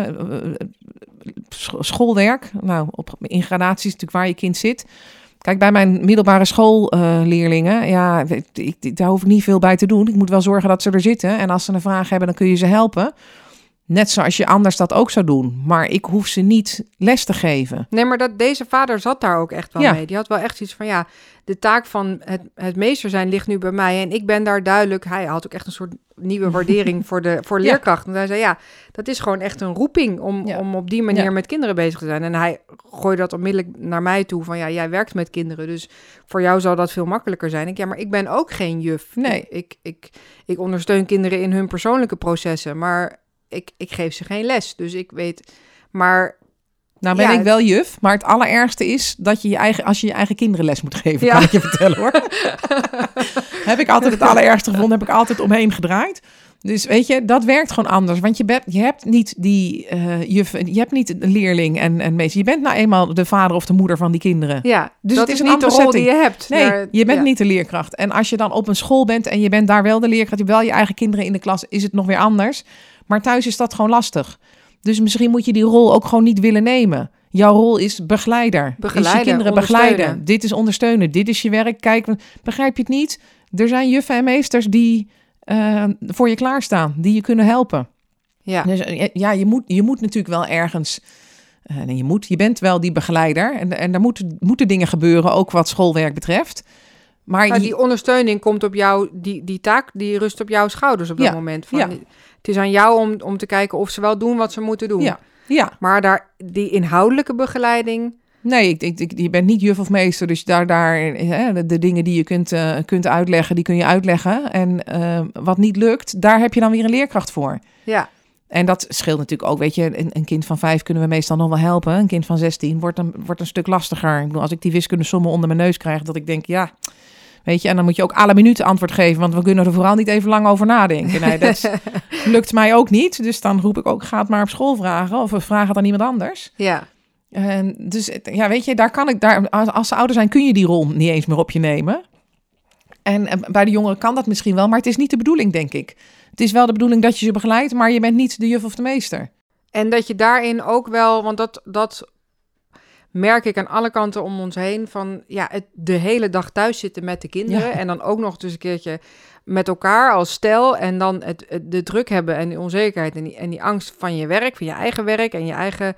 B: schoolwerk. Nou, op, in gradaties natuurlijk waar je kind zit. Kijk, bij mijn middelbare schoolleerlingen, uh, ja, ik, daar hoef ik niet veel bij te doen. Ik moet wel zorgen dat ze er zitten. En als ze een vraag hebben, dan kun je ze helpen. Net zoals je anders dat ook zou doen. Maar ik hoef ze niet les te geven.
A: Nee, maar dat, deze vader zat daar ook echt wel ja. mee. Die had wel echt iets van, ja, de taak van het, het meester zijn ligt nu bij mij. En ik ben daar duidelijk... Hij had ook echt een soort nieuwe waardering voor, de, voor leerkracht. Want hij zei, ja, dat is gewoon echt een roeping... om,
B: ja.
A: om op die manier
B: Ja.
A: met kinderen bezig te zijn. En hij gooide dat onmiddellijk naar mij toe. Van, ja, jij werkt met kinderen, dus voor jou zal dat veel makkelijker zijn. Ik, ja, maar ik ben ook geen juf.
B: Nee.
A: Ik, ik, ik, ik ondersteun kinderen in hun persoonlijke processen. Maar ik, ik geef ze geen les. Dus ik weet... Maar
B: Nou ben
A: Ja,
B: ik wel juf, maar het allerergste is dat je je eigen, als je je eigen kinderen les moet geven,
A: Ja.
B: kan ik je vertellen hoor. heb ik altijd het allerergste gevonden, heb ik altijd omheen gedraaid. Dus weet je, dat werkt gewoon anders. Want je, bent, je hebt niet die eh, juf, je hebt niet een leerling en, en meester. Je bent nou eenmaal de vader of de moeder van die kinderen.
A: ja,
B: Dus
A: dat
B: het is
A: is
B: een
A: niet de
B: andere
A: rol
B: setting.
A: die je hebt.
B: Nee, je bent
A: ja.
B: niet de leerkracht. En als je dan op een school bent en je bent daar wel de leerkracht, je hebt wel je eigen kinderen in de klas, is het nog weer anders. Maar thuis is dat gewoon lastig. Dus misschien moet je die rol ook gewoon niet willen nemen. Jouw rol is begeleider. is je kinderen begeleiden. Dit is ondersteunen. Dit is je werk. Kijk, begrijp je het niet? Er zijn juffen en meesters die eh, voor je klaarstaan, die je kunnen helpen.
A: Ja.
B: Dus eh, ja, je moet, je moet natuurlijk wel ergens. nee, je, moet, je bent wel die begeleider. En, en daar moeten, moeten dingen gebeuren, ook wat schoolwerk betreft. Maar
A: Maar
B: je-
A: die ondersteuning komt op jou, die, die taak die rust op jouw schouders op dat
B: Ja,
A: moment. Van,
B: ja.
A: Het is aan jou om, om te kijken of ze wel doen wat ze moeten doen.
B: Ja. ja,
A: Maar daar, die inhoudelijke begeleiding,
B: Nee, ik, ik, ik- je bent niet juf of meester, dus daar, daar hè, de, de dingen die je kunt, eh, kunt uitleggen, die kun je uitleggen. En eh, wat niet lukt, daar heb je dan weer een leerkracht voor.
A: Ja,
B: En dat scheelt natuurlijk ook, weet je, een, een kind van vijf kunnen we meestal nog wel helpen. Een kind van 16 wordt een, wordt een stuk lastiger. Ik bedoel, als ik die wiskundesommen onder mijn neus krijg, dat ik denk, ja, weet je, en dan moet je ook alle minuten antwoord geven, want we kunnen er vooral niet even lang over nadenken. Nee, dat lukt mij ook niet. Dus dan roep ik ook, ga het maar op school vragen of we vragen het aan iemand anders.
A: ja.
B: En dus ja, weet je, daar kan ik daar als, als ze ouder zijn, kun je die rol niet eens meer op je nemen. En eh, bij de jongeren kan dat misschien wel, maar het is niet de bedoeling, denk ik. Het is wel de bedoeling dat je ze begeleidt, maar je bent niet de juf of de meester.
A: En dat je daarin ook wel, want dat, dat merk ik aan alle kanten om ons heen, van ja, het, de hele dag thuis zitten met de kinderen
B: Ja.
A: en dan ook nog dus een keertje met elkaar als stel en dan het, het- de druk hebben en de onzekerheid en die, en die angst van je werk, van je eigen werk en je eigen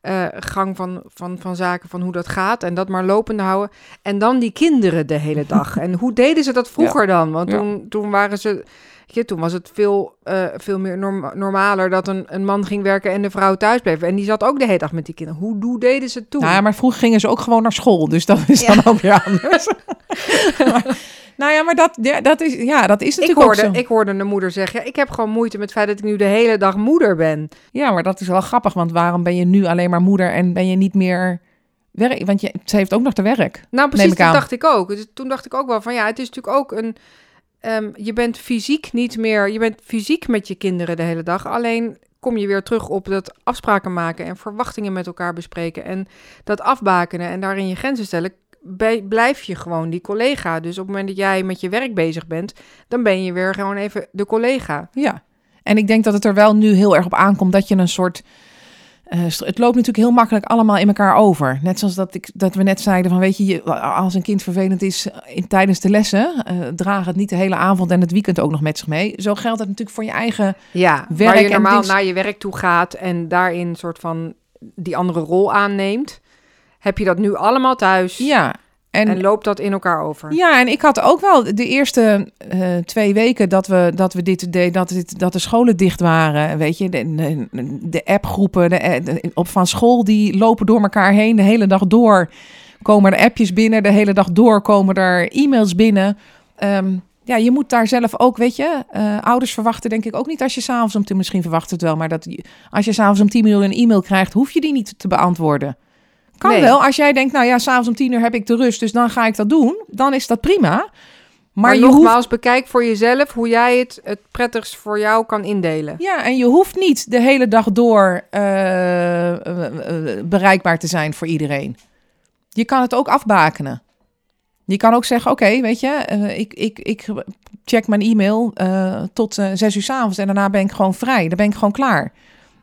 A: eh, gang van, van, van zaken, van hoe dat gaat en dat maar lopende houden. En dan die kinderen de hele dag. En hoe deden ze dat vroeger dan? Want
B: Ja.
A: toen, toen waren ze... je, toen was het veel, eh, veel meer norm- normaler dat een, een man ging werken en de vrouw thuis bleef. En die zat ook de hele dag met die kinderen. Hoe, hoe deden ze het toen?
B: Nou ja, maar vroeger gingen ze ook gewoon naar school, dus dat is
A: Ja.
B: dan ook weer anders. Maar- nou ja, maar dat, ja, dat, is, ja, dat is
A: ik,
B: natuurlijk ook
A: hoorde,
B: zo.
A: ik hoorde een moeder zeggen, ja, ik heb gewoon moeite met het feit dat ik nu de hele dag moeder ben.
B: Ja, maar dat is wel grappig, want waarom ben je nu alleen maar moeder en ben je niet meer werk? Want je, ze heeft ook nog te werk.
A: Nou, precies,
B: ik
A: dat dacht ik ook. Dus toen dacht ik ook wel van ja, het is natuurlijk ook een. Ehm, je bent fysiek niet meer. Je bent fysiek met je kinderen de hele dag. Alleen kom je weer terug op dat afspraken maken en verwachtingen met elkaar bespreken. En dat afbakenen en daarin je grenzen stellen. Blijf je gewoon die collega. Dus op het moment dat jij met je werk bezig bent, dan ben je weer gewoon even de collega.
B: Ja. En ik denk dat het er wel nu heel erg op aankomt dat je een soort. Eh, het loopt natuurlijk heel makkelijk allemaal in elkaar over. Net zoals dat, ik, dat we net zeiden: van weet je, als een kind vervelend is in, tijdens de lessen, eh draag het niet de hele avond en het weekend ook nog met zich mee. Zo geldt het natuurlijk voor je eigen.
A: Ja,
B: Werk
A: waar je normaal naar je werk toe gaat en daarin een soort van die andere rol aanneemt. Heb je dat nu allemaal thuis?
B: Ja. En,
A: En loopt dat in elkaar over?
B: Ja, en ik had ook wel de eerste eh, twee weken dat we, dat we dit deden, dat, dit, dat de scholen dicht waren. Weet je, de, de, de appgroepen de, de- op van school, die lopen door elkaar heen de hele dag door. Komen er appjes binnen, de hele dag door komen er e-mails binnen. Ehm, ja, je moet daar zelf ook, weet je, eh, ouders verwachten denk ik ook niet als je s'avonds om tien, misschien verwacht het wel, maar dat als je s'avonds om tien uur een e-mail krijgt, hoef je die niet te beantwoorden. Kan
A: Nee.
B: wel, als jij denkt, nou ja, s'avonds om tien uur heb ik de rust, dus dan ga ik dat doen, dan is dat prima. Maar,
A: Maar,
B: je hoeft,
A: nogmaals, bekijk voor jezelf hoe jij het het prettigst voor jou kan indelen.
B: ja, en je hoeft niet de hele dag door eh, eh, bereikbaar te zijn voor iedereen. Je kan het ook afbakenen. Je kan ook zeggen, oké, weet je, eh, ik, ik, ik check mijn e-mail tot zes uur 's avonds en daarna ben ik gewoon vrij. Dan ben ik gewoon klaar.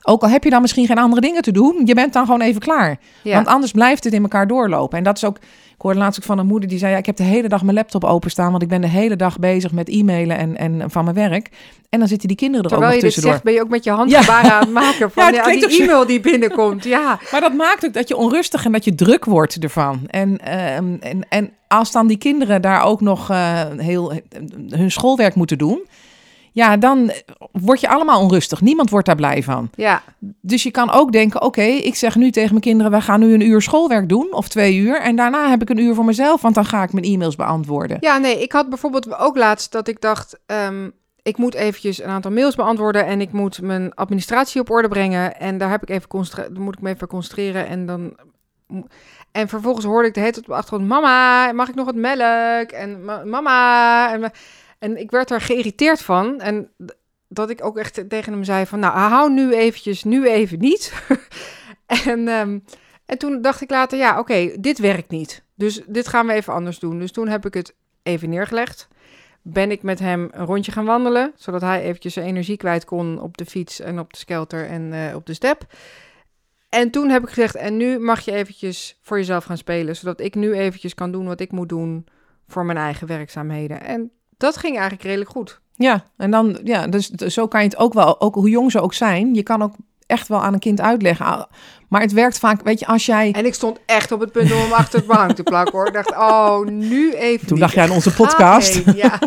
B: Ook al heb je dan misschien geen andere dingen te doen, je bent dan gewoon even klaar.
A: Ja.
B: Want anders blijft het in elkaar doorlopen. En dat is ook, ik hoorde laatst ook van een moeder die zei, ja, ik heb de hele dag mijn laptop openstaan, want ik ben de hele dag bezig met e-mailen en, en van mijn werk. En dan zitten die kinderen er
A: Terwijl
B: ook
A: je
B: nog
A: dit
B: tussendoor.
A: zegt, ben je ook met je handgebaren aan het maken van
B: Ja,
A: ja, die e-mail die binnenkomt. Ja,
B: Maar dat maakt ook dat je onrustig en dat je druk wordt ervan. En, ehm, en, en als dan die kinderen daar ook nog eh, heel hun schoolwerk moeten doen, ja, dan word je allemaal onrustig. Niemand wordt daar blij van.
A: ja.
B: Dus je kan ook denken, oké, ik zeg nu tegen mijn kinderen, we gaan nu een uur schoolwerk doen, of twee uur. En daarna heb ik een uur voor mezelf, want dan ga ik mijn e-mails beantwoorden.
A: ja, nee, ik had bijvoorbeeld ook laatst dat ik dacht, ehm, ik moet eventjes een aantal mails beantwoorden en ik moet mijn administratie op orde brengen. En daar heb ik even moet ik me even concentreren en dan... En vervolgens hoorde ik de hele tijd op de achtergrond, mama, mag ik nog wat melk? En ma- mama... En, en ik werd er geïrriteerd van. En dat ik ook echt tegen hem zei van, nou, hou nu eventjes, nu even niet. en, ehm, en toen dacht ik later, ja, oké, dit werkt niet. Dus dit gaan we even anders doen. Dus toen heb ik het even neergelegd. Ben ik met hem een rondje gaan wandelen, zodat hij eventjes zijn energie kwijt kon op de fiets en op de skelter en eh, op de step. En toen heb ik gezegd, en nu mag je eventjes voor jezelf gaan spelen, zodat ik nu eventjes kan doen wat ik moet doen voor mijn eigen werkzaamheden. En dat ging eigenlijk redelijk goed.
B: Ja, en dan, ja, dus zo kan je het ook wel, ook hoe jong ze ook zijn, je kan ook echt wel aan een kind uitleggen. Ah, Maar het werkt vaak, weet je, als jij...
A: En ik stond echt op het punt om hem achter het behang te plakken hoor. Ik dacht, oh, nu even
B: Toen dacht jij aan onze podcast.
A: heen, ja.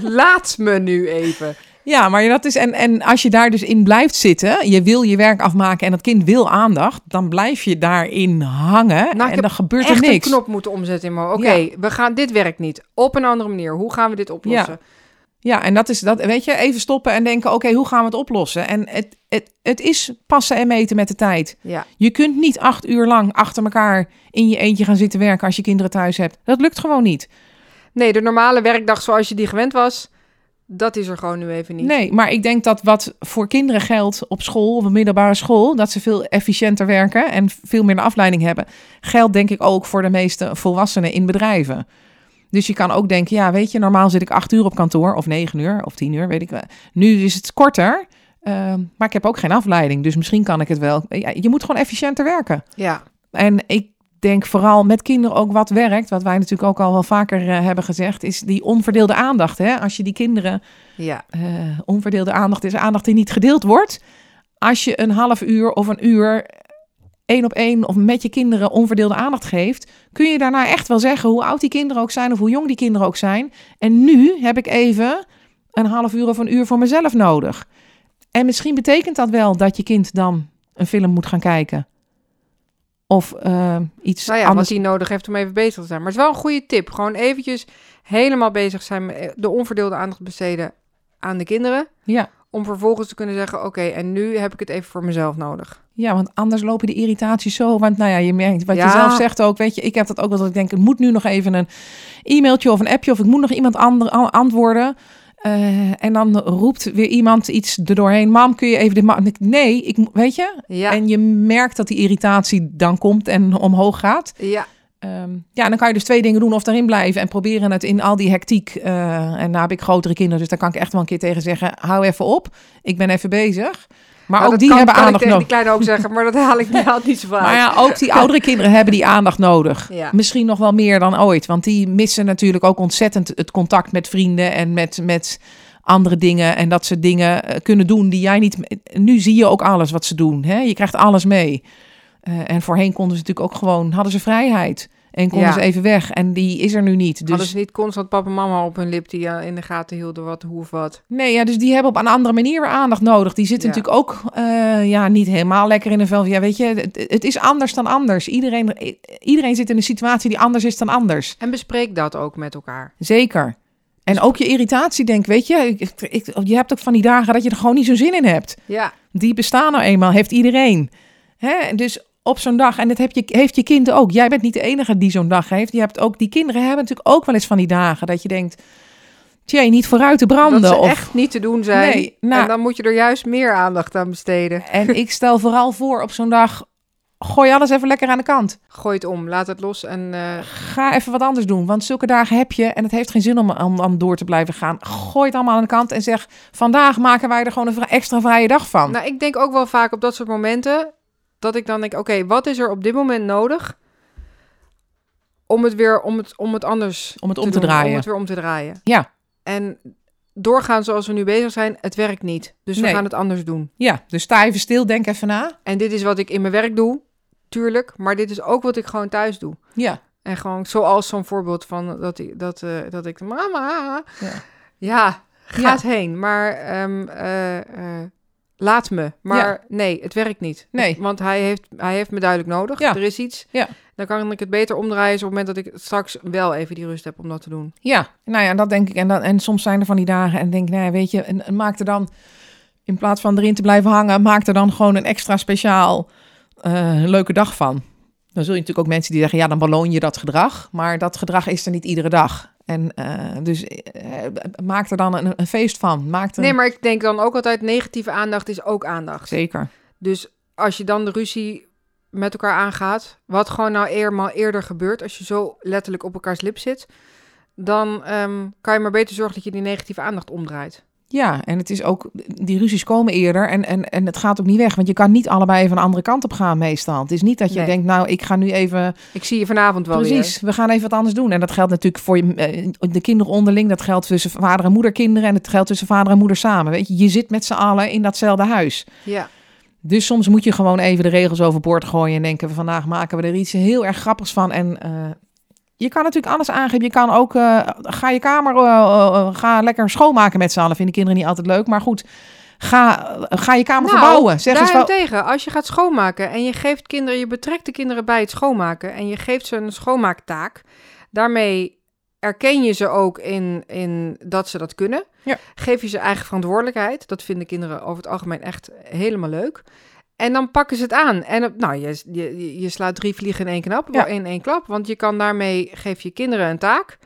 A: Laat me nu even.
B: Ja, maar dat is. En, en als je daar dus in blijft zitten, je wil je werk afmaken en dat kind wil aandacht, dan blijf je daarin hangen
A: Nou,
B: en dan gebeurt er
A: Echt een
B: niks.
A: knop moeten omzetten in. Oké, we gaan dit werkt niet. Op een andere manier. Hoe gaan we dit oplossen?
B: Ja, en dat is dat, weet je, even stoppen en denken: oké, hoe gaan we het oplossen? En het, het, het is passen en meten met de tijd.
A: Ja.
B: Je kunt niet acht uur lang achter elkaar in je eentje gaan zitten werken als je kinderen thuis hebt. Dat lukt gewoon niet.
A: Nee, de normale werkdag zoals je die gewend was, dat is er gewoon nu even niet.
B: Nee, maar ik denk dat wat voor kinderen geldt op school op middelbare school, dat ze veel efficiënter werken en veel meer een afleiding hebben, geldt denk ik ook voor de meeste volwassenen in bedrijven. Dus je kan ook denken, ja, weet je, normaal zit ik acht uur op kantoor, of negen uur, of tien uur, weet ik wel. Nu is het korter, ehm, maar ik heb ook geen afleiding, dus misschien kan ik het wel. Ja, je moet gewoon efficiënter werken.
A: Ja,
B: En ik denk vooral met kinderen ook wat werkt, wat wij natuurlijk ook al wel vaker eh, hebben gezegd, is die onverdeelde aandacht. Hè? Als je die kinderen
A: ja.
B: eh, onverdeelde aandacht is aandacht die niet gedeeld wordt. Als je een half uur of een uur één op één of met je kinderen onverdeelde aandacht geeft, kun je daarna echt wel zeggen hoe oud die kinderen ook zijn of hoe jong die kinderen ook zijn. En nu heb ik even een half uur of een uur voor mezelf nodig. En misschien betekent dat wel dat je kind dan een film moet gaan kijken. Of eh, iets
A: Nou ja,
B: anders.
A: wat hij nodig heeft om even bezig te zijn. Maar het is wel een goede tip. Gewoon eventjes helemaal bezig zijn met de onverdeelde aandacht besteden aan de kinderen.
B: Ja.
A: Om vervolgens te kunnen zeggen, oké, en nu heb ik het even voor mezelf nodig.
B: Ja, want anders lopen de irritaties zo. Want nou ja, je merkt wat
A: Ja.
B: je zelf zegt ook. Weet je, ik heb dat ook wel dat ik denk, ik moet nu nog even een e-mailtje of een appje of ik moet nog iemand ander, antwoorden. Eh, en dan roept weer iemand iets erdoorheen. Mam, kun je even dit ma-" En ik, Nee, ik, weet je.
A: Ja,
B: En je merkt dat die irritatie dan komt en omhoog gaat.
A: ja,
B: Ehm, ja, dan kan je dus twee dingen doen. Of daarin blijven en proberen het in al die hectiek. eh, en nou heb ik grotere kinderen, dus daar kan ik echt wel een keer tegen zeggen. Hou even op, ik ben even bezig. Maar
A: Nou,
B: ook die
A: kan-
B: hebben
A: kan ik
B: aandacht
A: tegen
B: nodig.
A: die kleine ook zeggen, maar dat haal ik niet, niet zo vaak.
B: Maar ja, ook die oudere kinderen hebben die aandacht nodig.
A: Ja.
B: Misschien nog wel meer dan ooit. Want die missen natuurlijk ook ontzettend het contact met vrienden en met, met andere dingen. En dat ze dingen eh, kunnen doen die jij niet... Nu zie je ook alles wat ze doen. Hè? Je krijgt alles mee. Eh, en voorheen konden ze natuurlijk ook gewoon... Hadden ze vrijheid. En konden
A: Ja.
B: ze even weg. En die is er nu niet.
A: Hadden
B: Dus,
A: ze niet constant papa en mama op hun lip die eh, in de gaten hielden wat, hoe of wat.
B: nee, ja, dus die hebben op een andere manier weer aandacht nodig. Die zitten
A: Ja.
B: natuurlijk ook eh, ja, niet helemaal lekker in een vel. Ja, weet je, het, het is anders dan anders. Iedereen, iedereen zit in een situatie die anders is dan anders.
A: En bespreek dat ook met elkaar.
B: Zeker. En ook je irritatie, denk, weet je, ik, ik- je hebt ook van die dagen dat je er gewoon niet zo'n zin in hebt.
A: Ja,
B: Die bestaan nou eenmaal, heeft iedereen. Hè? Dus op zo'n dag, en dat heb je, heeft je kind ook. Jij bent niet de enige die zo'n dag heeft. Je hebt ook, die kinderen hebben natuurlijk ook wel eens van die dagen dat je denkt, tjee, niet vooruit te branden.
A: dat ze
B: of,
A: echt niet te doen zijn.
B: Nee, nou-
A: en dan moet je er juist meer aandacht aan besteden.
B: En ik stel vooral voor op zo'n dag, gooi alles even lekker aan de kant.
A: Gooi het om, laat het los en eh,
B: Ga even wat anders doen. Want zulke dagen heb je en het heeft geen zin om, om, om door te blijven gaan. Gooi het allemaal aan de kant en zeg: vandaag maken wij er gewoon een extra vrije dag van.
A: Nou, ik denk ook wel vaak op dat soort momenten dat ik dan denk: oké, wat is er op dit moment nodig om het weer om het, om het anders
B: om het om te
A: doen,
B: draaien.
A: Om het weer om te draaien.
B: Ja.
A: En doorgaan zoals we nu bezig zijn, het werkt niet. Dus we gaan het anders doen.
B: Ja, dus sta even stil, denk even na.
A: En dit is wat ik in mijn werk doe, tuurlijk. Maar dit is ook wat ik gewoon thuis doe.
B: Ja,
A: En gewoon zoals zo'n voorbeeld van dat ik, dat, eh, dat ik mama,
B: Ja.
A: ja,
B: Ja.
A: gaat heen, maar ehm, eh, eh, laat me. Maar nee, het werkt niet.
B: Nee.
A: Want hij heeft, hij heeft me duidelijk nodig.
B: Ja.
A: Er is iets.
B: Ja.
A: Dan kan ik het beter omdraaien op het moment dat ik straks wel even die rust heb om dat te doen.
B: ja. Nou ja, dat denk ik. En, dat, en soms zijn er van die dagen en denk, nou ja, weet je, en, en maak er dan, in plaats van erin te blijven hangen, maak er dan gewoon een extra speciaal eh, leuke dag van. Dan zul je natuurlijk ook mensen die zeggen, ja, dan beloon je dat gedrag. Maar dat gedrag is er niet iedere dag. En eh, dus eh, maak er dan een, een feest van. Maak er
A: Nee, maar ik denk dan ook altijd negatieve aandacht is ook aandacht.
B: Zeker.
A: Dus als je dan de ruzie met elkaar aangaat, wat gewoon nou eenmaal eerder gebeurt, als je zo letterlijk op elkaars lip zit, dan ehm, kan je maar beter zorgen dat je die negatieve aandacht omdraait.
B: Ja, en het is ook, die ruzies komen eerder en, en, en het gaat ook niet weg. Want je kan niet allebei even een andere kant op gaan meestal. Het is niet dat je
A: Nee.
B: denkt, nou, ik ga nu even...
A: Ik zie je vanavond wel
B: Precies, we gaan even wat anders doen. En dat geldt natuurlijk voor je, eh, de kinderen onderling. Dat geldt tussen vader en moederkinderen. En het geldt tussen vader en moeder samen. Weet je, je zit met z'n allen in datzelfde huis.
A: Ja,
B: Dus soms moet je gewoon even de regels overboord gooien. En denken, vandaag maken we er iets heel erg grappigs van. En eh, je kan natuurlijk alles aangeven. Je kan ook, eh, ga je kamer, eh, eh, ga lekker schoonmaken met z'n allen. Vinden kinderen niet altijd leuk, maar goed. Ga, ga je kamer
A: Nou,
B: verbouwen. Zeg eens wel.
A: Daarentegen, als je gaat schoonmaken en je geeft kinderen, je betrekt de kinderen bij het schoonmaken en je geeft ze een schoonmaaktaak, daarmee erken je ze ook in, in dat ze dat kunnen.
B: Ja.
A: Geef je ze eigen verantwoordelijkheid. Dat vinden kinderen over het algemeen echt helemaal leuk. En dan pakken ze het aan. En eh, nou, je, je, je slaat drie vliegen in één knap,
B: Ja.
A: in één klap. Want je kan daarmee, geef je kinderen een taak.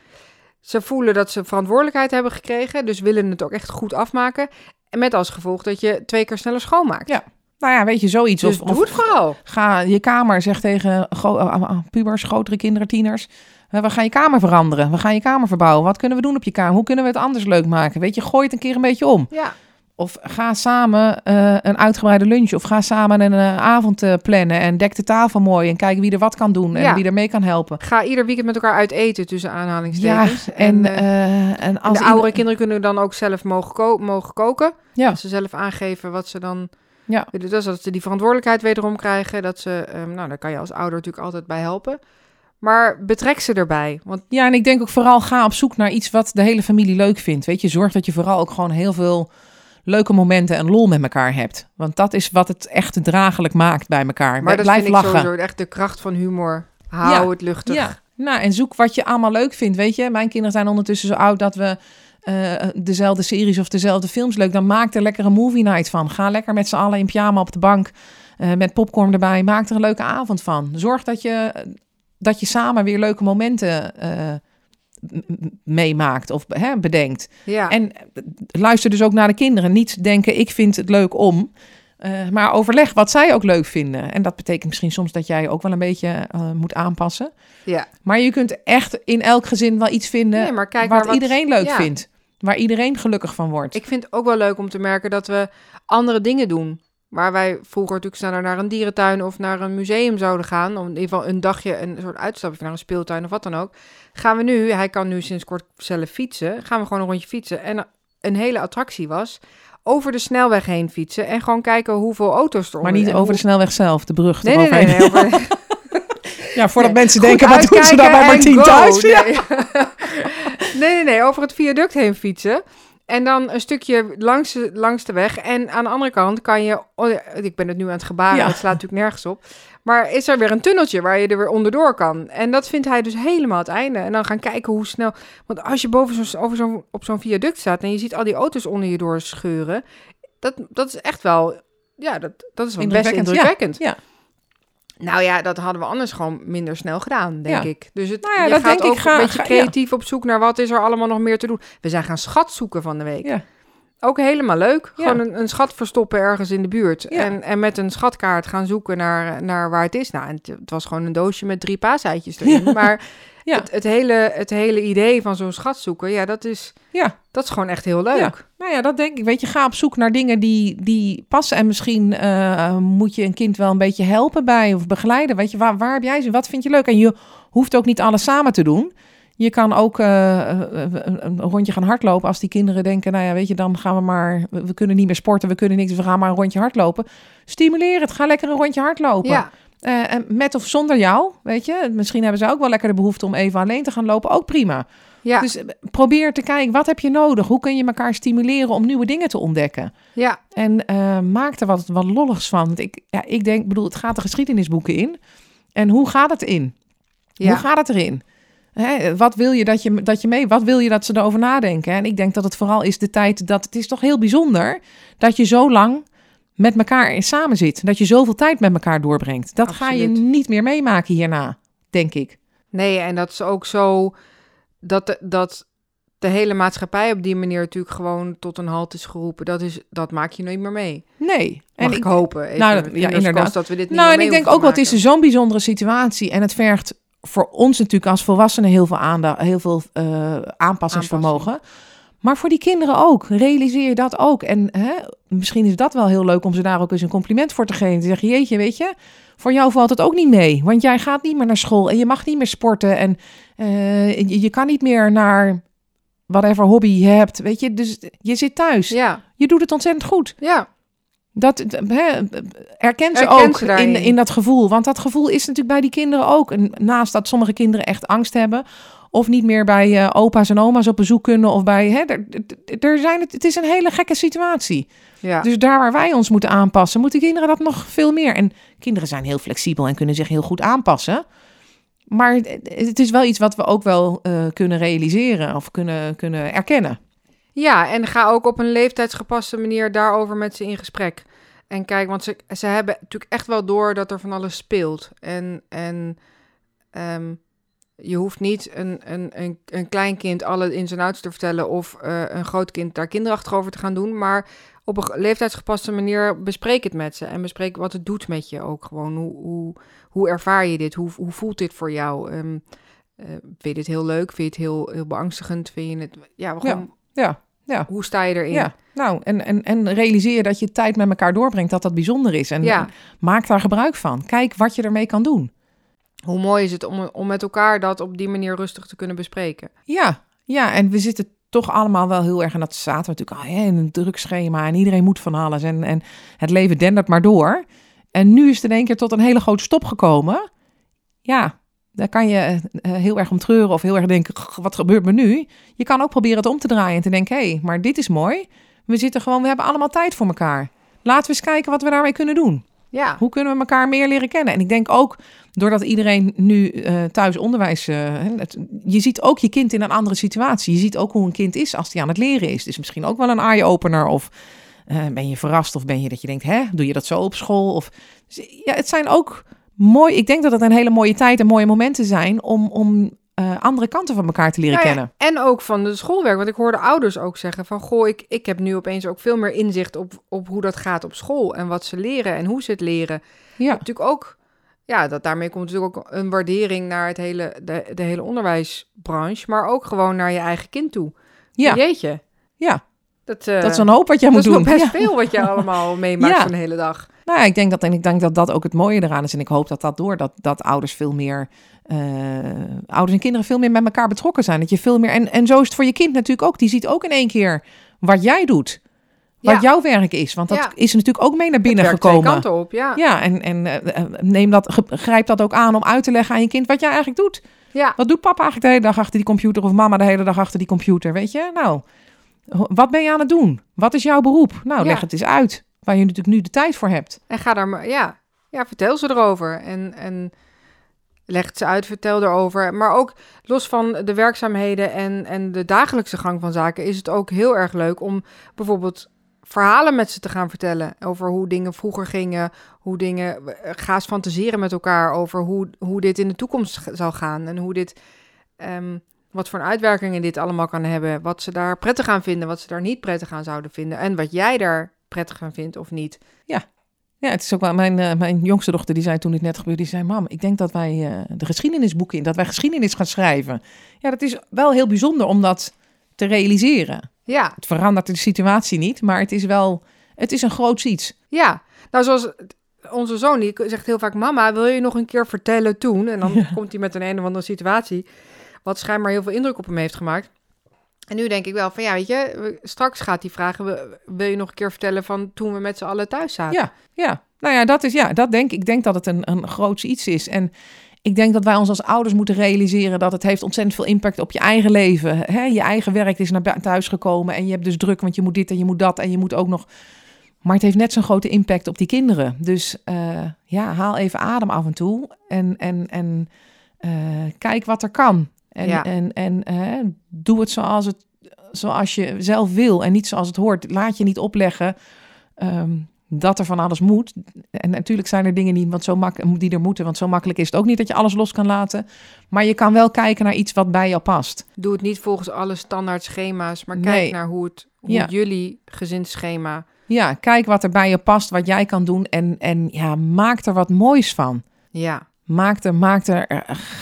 A: Ze voelen dat ze verantwoordelijkheid hebben gekregen, dus willen het ook echt goed afmaken. En met als gevolg dat je twee keer sneller schoonmaakt.
B: Ja, Nou ja, weet je, zoiets.
A: Dus
B: of,
A: doe het vooral.
B: ga je kamer, zeg tegen gro- uh, uh, pubers, grotere kinderen, tieners. we gaan je kamer veranderen. We gaan je kamer verbouwen. Wat kunnen we doen op je kamer? Hoe kunnen we het anders leuk maken? Weet je, gooi het een keer een beetje om.
A: Ja,
B: Of ga samen eh, een uitgebreide lunch. Of ga samen een eh, avond eh, plannen. En dek de tafel mooi. En kijk wie er wat kan doen. En
A: Ja.
B: wie er mee kan helpen.
A: ga ieder weekend met elkaar uit eten tussen
B: Ja,
A: aanhalingstekens.
B: en,
A: eh,
B: eh, en
A: en
B: als
A: de oudere
B: ieder-
A: kinderen kunnen dan ook zelf mogen, ko- mogen koken.
B: Ja.
A: Als ze zelf aangeven wat ze dan
B: Ja.
A: Dus dat ze die verantwoordelijkheid wederom krijgen. Dat ze, nou, daar kan je als ouder natuurlijk altijd bij helpen. Maar betrek ze erbij. Want
B: Ja, en ik denk ook vooral ga op zoek naar iets wat de hele familie leuk vindt. Weet je, zorg dat je vooral ook gewoon heel veel leuke momenten en lol met elkaar hebt. Want dat is wat het echt draaglijk maakt bij elkaar.
A: maar dat
B: Blijf
A: vind ik
B: lachen.
A: sowieso echt de kracht van humor. Hou
B: Ja,
A: het luchtig.
B: Ja, nou en zoek wat je allemaal leuk vindt. Weet je, mijn kinderen zijn ondertussen zo oud dat we eh, dezelfde series of dezelfde films leuk. Dan maak er lekker een movie night van. Ga lekker met z'n allen in pyjama op de bank eh, met popcorn erbij. Maak er een leuke avond van. Zorg dat je, dat je samen weer leuke momenten eh, meemaakt of hè, bedenkt.
A: Ja.
B: En eh, luister dus ook naar de kinderen. Niet denken, ik vind het leuk om. eh, maar overleg wat zij ook leuk vinden. En dat betekent misschien soms dat jij ook wel een beetje eh, moet aanpassen.
A: ja.
B: Maar je kunt echt in elk gezin wel iets vinden
A: Nee, maar kijk
B: wat iedereen leuk
A: ja.
B: vindt. Waar iedereen gelukkig van wordt.
A: Ik vind het ook wel leuk om te merken dat we andere dingen doen. Waar wij vroeger natuurlijk sneller naar een dierentuin of naar een museum zouden gaan. Om in ieder geval een dagje een soort uitstapje naar een speeltuin of wat dan ook. Gaan we nu, hij kan nu sinds kort zelf fietsen. Gaan we gewoon een rondje fietsen. En een hele attractie was over de snelweg heen fietsen. En gewoon kijken hoeveel auto's er
B: maar niet over de snelweg zelf, de brug
A: Nee, nee, nee. nee, over-
B: Ja, voordat
A: Nee,
B: mensen denken, wat doen ze daar bij Martien
A: en
B: thuis? Ja.
A: Nee, nee, nee, over het viaduct heen fietsen. En dan een stukje langs de, langs de weg. En aan de andere kant kan je... oh, ik ben het nu aan het gebaren,
B: Ja.
A: het slaat natuurlijk nergens op. Maar is er weer een tunneltje waar je er weer onderdoor kan. En dat vindt hij dus helemaal het einde. En dan gaan kijken hoe snel... Want als je boven zo, over zo'n op zo'n viaduct staat... en je ziet al die auto's onder je door scheuren... Dat, dat is echt wel... Ja, dat, dat is wel best
B: Indrukwekkend, ja.
A: indrukwekkend.
B: Ja.
A: Nou ja, dat hadden we anders gewoon minder snel gedaan, denk
B: Ja.
A: ik. Dus het,
B: Nou ja,
A: je
B: dat
A: gaat
B: denk ik.
A: ook
B: Ga-
A: een beetje
B: ga-
A: creatief op zoek naar wat is er allemaal nog meer te doen. We zijn gaan schat zoeken van de week.
B: Ja.
A: Ook helemaal leuk. Gewoon een, een schat verstoppen ergens in de buurt. En, en met een schatkaart gaan zoeken naar, naar waar het is. Nou, en het, het was gewoon een doosje met drie paaseitjes erin. Maar
B: Ja.
A: het, het, hele, het hele idee van zo'n schat zoeken, ja, dat is,
B: Ja.
A: dat is gewoon echt heel leuk.
B: Ja. Nou ja, dat denk ik. Weet je, ga op zoek naar dingen die, die passen. En misschien eh, moet je een kind wel een beetje helpen bij of begeleiden. Weet je, waar, waar heb jij ze? Wat vind je leuk? En je hoeft ook niet alles samen te doen. Je kan ook eh, eh, een, een rondje gaan hardlopen als die kinderen denken, nou ja, weet je, dan gaan we maar, we, we kunnen niet meer sporten, we kunnen niks, we gaan maar een rondje hardlopen. Stimuleer het, ga lekker een rondje hardlopen.
A: Ja,
B: En met of zonder jou, weet je. Misschien hebben ze ook wel lekker de behoefte om even alleen te gaan lopen, ook prima.
A: ja,
B: Dus eh, probeer te kijken, wat heb je nodig? Hoe kun je elkaar stimuleren om nieuwe dingen te ontdekken?
A: ja.
B: En eh, maak er wat, wat lolligs van. Want ik, ja, ik denk, bedoel, het gaat de geschiedenisboeken in. En hoe gaat het in?
A: ja.
B: Hoe gaat het erin? Hè, wat wil je dat je, dat je mee, wat wil je dat ze erover nadenken? En ik denk dat het vooral is de tijd dat het is toch heel bijzonder dat je zo lang met elkaar samen zit. Dat je zoveel tijd met elkaar doorbrengt. Dat ga je niet meer meemaken hierna, denk ik.
A: Nee, en dat is ook zo dat de, dat de hele maatschappij op die manier natuurlijk gewoon tot een halt is geroepen. Dat, is, dat maak je nooit meer mee.
B: Nee.
A: Mag
B: en
A: ik, hopen. Even
B: Nou, dat- ja, inderdaad.
A: dat we dit niet
B: Nou, en ik denk ook, wat is er zo'n bijzondere situatie. En het vergt voor ons natuurlijk als volwassenen heel veel aandacht, heel veel eh, aanpassingsvermogen. Maar voor die kinderen ook. Realiseer je dat ook. En hè, misschien is dat wel heel leuk om ze daar ook eens een compliment voor te geven. Te zeggen, jeetje, weet je, voor jou valt het ook niet mee. Want jij gaat niet meer naar school en je mag niet meer sporten. En eh, je, je kan niet meer naar whatever hobby je hebt. Weet je, dus je zit thuis.
A: Ja,
B: Je doet het ontzettend goed.
A: ja.
B: Dat, hè, herkent ze
A: Herkent
B: ook
A: ze
B: in, in dat gevoel. Want dat gevoel is natuurlijk bij die kinderen ook. En naast dat sommige kinderen echt angst hebben. Of niet meer bij eh, opa's en oma's op bezoek kunnen. Of bij. Hè, er, zijn het, het is een hele gekke situatie.
A: Ja.
B: Dus daar waar wij ons moeten aanpassen, moeten kinderen dat nog veel meer. En kinderen zijn heel flexibel en kunnen zich heel goed aanpassen. Maar het- het is wel iets wat we ook wel eh, kunnen realiseren of kunnen, kunnen erkennen.
A: Ja, en ga ook op een leeftijdsgepaste manier daarover met ze in gesprek. En kijk, want ze, ze hebben natuurlijk echt wel door dat er van alles speelt. En, en ehm, je hoeft niet een, een, een, een klein kind alle ins en outs te vertellen... of eh, een groot kind daar kinderachtig over te gaan doen. Maar op een ge- leeftijdsgepaste manier bespreek het met ze. En bespreek wat het doet met je ook gewoon. Hoe, hoe, hoe ervaar je dit? Hoe, hoe voelt dit voor jou? Eh, vind je dit heel leuk? Vind je het heel, heel beangstigend? Vind je het... Ja, gewoon,
B: Ja, ja.
A: hoe sta je erin?
B: Ja, nou, en, en, en realiseer dat je tijd met elkaar doorbrengt, dat dat bijzonder is. En,
A: Ja.
B: en maak daar gebruik van. Kijk wat je ermee kan doen.
A: Hoe mooi is het om, om met elkaar dat op die manier rustig te kunnen bespreken?
B: Ja, ja, en we zitten toch allemaal wel heel erg, en dat zaten we natuurlijk al in een druk schema en iedereen moet van alles en, en het leven dendert maar door. En nu is het in één keer tot een hele grote stop gekomen. Ja, daar kan je eh, heel erg om treuren of heel erg denken, "Gh, wat gebeurt me nu? Je kan ook proberen het om te draaien en te denken, hé, hey, maar dit is mooi. We zitten gewoon, we hebben allemaal tijd voor elkaar. Laten we eens kijken wat we daarmee kunnen doen.
A: Ja,
B: Hoe kunnen we elkaar meer leren kennen? En ik denk ook, doordat iedereen nu eh, thuis onderwijs... eh, je ziet ook je kind in een andere situatie. Je ziet ook hoe een kind is als hij aan het leren is. Dus misschien ook wel een eye-opener of... eh, ben je verrast of ben je dat je denkt, hè, doe je dat zo op school? Of, dus, ja, het zijn ook mooi. Ik denk dat het een hele mooie tijd en mooie momenten zijn om, om eh, andere kanten van elkaar te leren
A: Nou ja,
B: kennen.
A: En ook van de schoolwerk. Want ik hoorde ouders ook zeggen van... Goh, ik, ik heb nu opeens ook veel meer inzicht op, op hoe dat gaat op school. En wat ze leren en hoe ze het leren.
B: Ja,
A: Natuurlijk ook... Ja, dat, daarmee komt natuurlijk ook een waardering naar het hele, de, de hele onderwijsbranche. Maar ook gewoon naar je eigen kind toe.
B: ja,
A: Jeetje.
B: ja.
A: Dat, eh,
B: dat is een hoop wat jij
A: dat
B: moet doen.
A: best
B: Ja.
A: veel wat je allemaal meemaakt
B: Ja.
A: van de hele dag.
B: Nou ja, ik denk dat, en ik denk dat dat ook het mooie eraan is. En ik hoop dat dat door dat, dat ouders veel meer, eh, ouders en kinderen veel meer met elkaar betrokken zijn. Dat je veel meer, en, en zo is het voor je kind natuurlijk ook. Die ziet ook in één keer wat jij doet. Wat
A: Ja.
B: jouw werk is. Want dat
A: Ja.
B: is natuurlijk ook mee naar binnen
A: werkt twee
B: gekomen.
A: kanten op, ja.
B: Ja, en, en eh, eh, neem dat, grijp dat ook aan om uit te leggen aan je kind wat jij eigenlijk doet.
A: Ja,
B: Wat doet papa eigenlijk de hele dag achter die computer of mama de hele dag achter die computer? Weet je? Nou, wat ben je aan het doen? Wat is jouw beroep? Nou,
A: Ja.
B: leg het eens uit. Waar je natuurlijk nu de tijd voor hebt.
A: En ga daar maar, ja, ja vertel ze erover. En, en leg ze uit, vertel erover. Maar ook los van de werkzaamheden en, en de dagelijkse gang van zaken, is het ook heel erg leuk om bijvoorbeeld verhalen met ze te gaan vertellen. Over hoe dingen vroeger gingen, hoe dingen. Ga eens fantaseren met elkaar over hoe, hoe dit in de toekomst zal gaan. En hoe dit. ehm, wat voor uitwerkingen dit allemaal kan hebben. Wat ze daar prettig aan vinden, wat ze daar niet prettig aan zouden vinden. En wat jij daar prettig aan vindt of niet.
B: Ja, het is ook wel mijn, eh, mijn jongste dochter die zei toen dit net gebeurde, die zei: Mam, ik denk dat wij eh, de geschiedenisboeken in, dat wij geschiedenis gaan schrijven. Ja, dat is wel heel bijzonder om dat te realiseren.
A: Ja,
B: Het verandert de situatie niet, maar het is wel, het is een groot iets.
A: Ja, nou zoals onze zoon, die zegt heel vaak... Mama, wil je nog een keer vertellen toen? En dan komt hij met een een of andere situatie... wat schijnbaar heel veel indruk op hem heeft gemaakt. En nu denk ik wel van, ja, weet je... straks gaat hij vragen... wil- je nog een keer vertellen van toen we met z'n allen thuis zaten?
B: Ja, ja. Nou ja, dat is ja, dat denk ik. denk dat het een, een groots iets is. En ik denk dat wij ons als ouders moeten realiseren dat het heeft ontzettend veel impact op je eigen leven. Hè? Je eigen werk is naar thuis gekomen en je hebt dus druk, want je moet dit en je moet dat en je moet ook nog. Maar het heeft net zo'n grote impact op die kinderen. Dus eh, ja, haal even adem af en toe en, en, en eh, kijk wat er kan. En,
A: Ja.
B: en, en eh, doe het zoals, het zoals je zelf wil en niet zoals het hoort. Laat je niet opleggen ehm, dat er van alles moet. En natuurlijk zijn er dingen die, want zo mak die er moeten, want zo makkelijk is het ook niet dat je alles los kan laten. Maar je kan wel kijken naar iets wat bij jou past.
A: Doe het niet volgens alle standaard schema's... maar
B: Nee.
A: kijk naar hoe, het, hoe
B: Ja.
A: jullie gezinsschema...
B: Ja, kijk wat er bij je past, wat jij kan doen en, en ja, maak er wat moois van.
A: Ja,
B: Maak er, maak er, eh,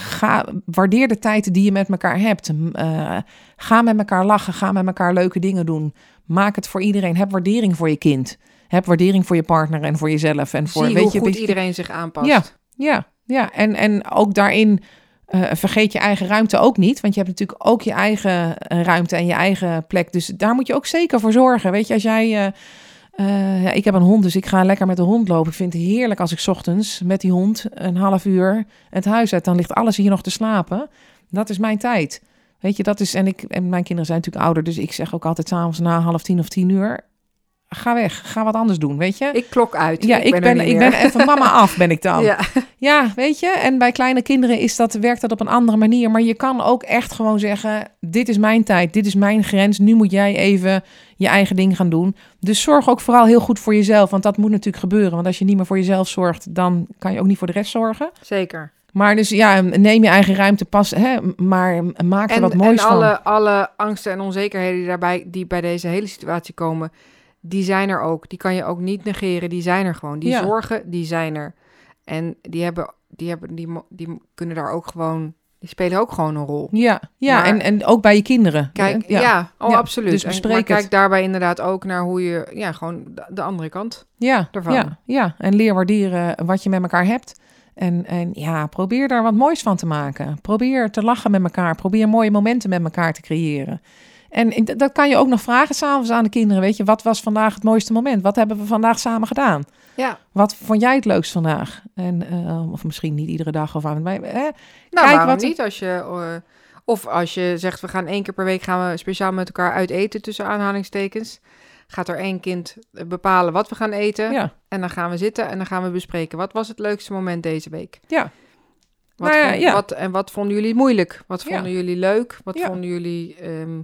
B: ga, waardeer de tijd die je met elkaar hebt. Eh, ga met elkaar lachen, ga met elkaar leuke dingen doen. Maak het voor iedereen. Heb waardering voor je kind. Heb waardering voor je partner en voor jezelf. En voor,
A: zie
B: weet
A: hoe
B: je,
A: goed iedereen zich aanpast.
B: Ja. Ja, ja. En, en ook daarin eh, vergeet je eigen ruimte ook niet. Want je hebt natuurlijk ook je eigen ruimte en je eigen plek. Dus daar moet je ook zeker voor zorgen. Weet je, als jij Eh, ja, ik heb een hond, dus ik ga lekker met de hond lopen. Ik vind het heerlijk als ik 's ochtends met die hond een half uur het huis uit. Dan ligt alles hier nog te slapen. Dat is mijn tijd. Weet je, dat is. En, ik, en mijn kinderen zijn natuurlijk ouder, dus ik zeg ook altijd s'avonds na half tien of tien uur. Ga weg, ga wat anders doen, weet je?
A: Ik klok uit.
B: ja, ik, ben, ik
A: meer.
B: ben even mama af, ben ik dan.
A: Ja.
B: Ja, weet je, en bij kleine kinderen is dat, werkt dat op een andere manier. Maar je kan ook echt gewoon zeggen: Dit is mijn tijd, dit is mijn grens. Nu moet jij even je eigen ding gaan doen. Dus zorg ook vooral heel goed voor jezelf, want dat moet natuurlijk gebeuren. Want als je niet meer voor jezelf zorgt, dan kan je ook niet voor de rest zorgen.
A: Zeker.
B: Maar dus ja, neem je eigen ruimte pas, hè, maar maak er
A: En,
B: wat
A: en
B: moois van.
A: alle, alle angsten en onzekerheden die, daarbij, die bij deze hele situatie komen, die zijn er ook. Die kan je ook niet negeren. Die zijn er gewoon. Die
B: Ja.
A: zorgen, die zijn er. En die, hebben, die, hebben, die, die kunnen daar ook gewoon, die spelen ook gewoon een rol.
B: Ja, ja
A: Maar-
B: en, en ook bij je kinderen.
A: Kijk,
B: ja.
A: ja, oh,
B: Ja,
A: absoluut.
B: dus
A: En-
B: bespreek
A: maar kijk
B: het.
A: daarbij inderdaad ook naar hoe je, ja, gewoon de, de andere kant.
B: Ja,
A: ervan.
B: ja, ja, en leer waarderen wat je met elkaar hebt. En, en ja, probeer daar wat moois van te maken. Probeer te lachen met elkaar. Probeer mooie momenten met elkaar te creëren. En ik- dat kan je ook nog vragen s'avonds aan de kinderen. Weet je, wat was vandaag het mooiste moment? Wat hebben we vandaag samen gedaan?
A: Ja,
B: Wat vond jij het leukst vandaag? En, eh, of misschien niet iedere dag of aan. Maar, hè?
A: nou
B: Kijk wat-
A: niet als je... eh, of als je zegt, we gaan één keer per week gaan we speciaal met elkaar uit eten tussen aanhalingstekens. Gaat er één kind bepalen wat we gaan eten.
B: Ja,
A: En dan gaan we zitten en dan gaan we bespreken. Wat was het leukste moment deze week?
B: ja,
A: Wat
B: Nou ja,
A: vond-
B: ja.
A: Wat, en wat vonden jullie moeilijk? Wat vonden jullie leuk? Wat vonden jullie ehm,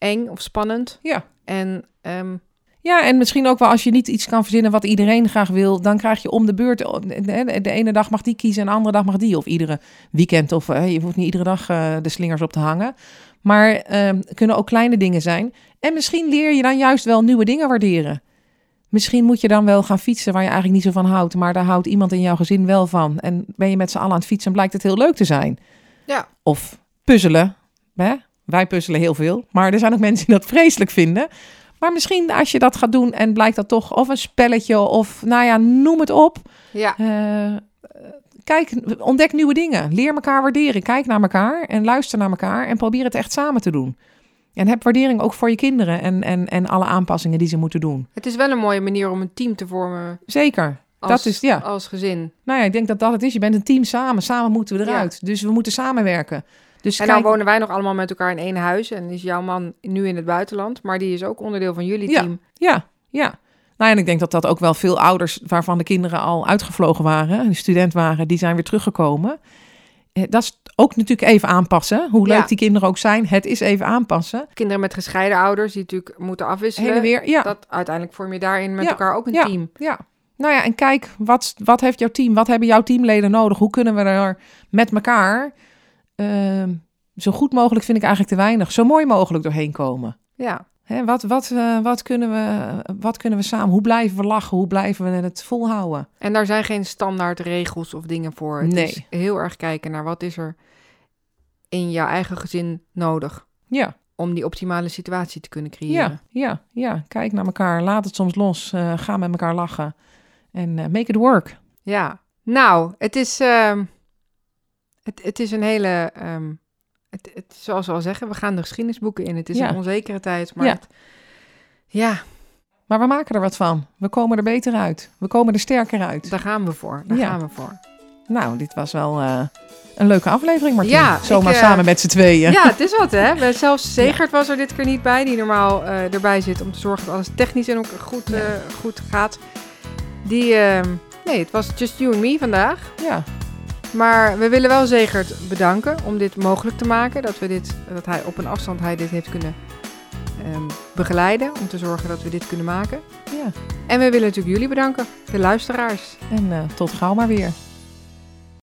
A: eng of spannend?
B: ja.
A: En ehm,
B: Ja, en misschien ook wel als je niet iets kan verzinnen wat iedereen graag wil, dan krijg je om de beurt. De, de ene dag mag die kiezen en de andere dag mag die. Of iedere weekend. Of eh, je hoeft niet iedere dag eh, de slingers op te hangen. Maar eh, kunnen ook kleine dingen zijn. En misschien leer je dan juist wel nieuwe dingen waarderen. Misschien moet je dan wel gaan fietsen waar je eigenlijk niet zo van houdt. Maar daar houdt iemand in jouw gezin wel van. En ben je met z'n allen aan het fietsen en blijkt het heel leuk te zijn.
A: ja,
B: Of puzzelen. Hè? Wij puzzelen heel veel. Maar er zijn ook mensen die dat vreselijk vinden. Maar misschien als je dat gaat doen en blijkt dat toch of een spelletje of nou ja, noem het op.
A: ja,
B: Eh, kijk, ontdek nieuwe dingen. Leer elkaar waarderen. Kijk naar elkaar en luister naar elkaar en probeer het echt samen te doen. En heb waardering ook voor je kinderen en, en, en alle aanpassingen die ze moeten doen.
A: het is wel een mooie manier om een team te vormen
B: Zeker.
A: als,
B: dat is, ja.
A: als gezin.
B: Nou ja, ik denk dat dat het is. Je bent een team samen. Samen moeten we eruit. Dus we moeten samenwerken. Dus
A: En
B: kijk,
A: nou wonen wij nog allemaal met elkaar in één huis. En is jouw man nu in het buitenland. Maar die is ook onderdeel van jullie team.
B: Ja, ja. Nou, ja, en ik denk dat dat ook wel veel ouders waarvan de kinderen al uitgevlogen waren, een student waren, die zijn weer teruggekomen. Eh, Dat is ook natuurlijk even aanpassen. Hoe leuk
A: Ja.
B: die kinderen ook zijn, het is even aanpassen.
A: Kinderen met gescheiden ouders die natuurlijk moeten afwisselen.
B: Heen en weer, ja.
A: Dat, uiteindelijk vorm je daarin met
B: Ja.
A: elkaar ook een
B: Ja.
A: team.
B: Ja. Nou ja, en kijk, wat, wat heeft jouw team, wat hebben jouw teamleden nodig? Hoe kunnen we er met elkaar, ehm, zo goed mogelijk vind ik eigenlijk te weinig, zo mooi mogelijk doorheen komen?
A: Ja,
B: Hè, wat, wat, eh, wat, kunnen we, wat kunnen we samen? Hoe blijven we lachen? Hoe blijven we het volhouden?
A: en daar zijn geen standaard regels of dingen voor. Het
B: Nee.
A: is heel erg kijken naar wat is er in jouw eigen gezin nodig.
B: Ja.
A: Om die optimale situatie te kunnen creëren.
B: Ja, ja, ja. Kijk naar elkaar. Laat het soms los. eh, ga met elkaar lachen. En eh, make it work.
A: Ja. Nou, het is, ehm, het, het is een hele... ehm, het, het, zoals we al zeggen, we gaan de geschiedenisboeken in. Het is
B: Ja.
A: een onzekere tijd, maar
B: Ja.
A: het- ja,
B: Maar we maken er wat van. We komen er beter uit. We komen er sterker uit.
A: daar gaan we voor. Daar
B: Ja.
A: gaan we voor.
B: Nou, dit was wel eh, een leuke aflevering, Martien.
A: Ja,
B: Zomaar
A: ik, eh,
B: samen met z'n tweeën.
A: Ja, het is wat, hè? Zelfs Zegert was er dit keer niet bij, die normaal eh, erbij zit om te zorgen dat alles technisch en ook goed, goed gaat. Die, ehm, nee, het was just you and me vandaag.
B: Ja,
A: Maar we willen wel Zegert bedanken om dit mogelijk te maken. Dat, we dit, dat hij op een afstand hij dit heeft kunnen ehm, begeleiden. Om te zorgen dat we dit kunnen maken.
B: ja.
A: En we willen natuurlijk jullie bedanken, de luisteraars.
B: En eh, tot gauw maar weer.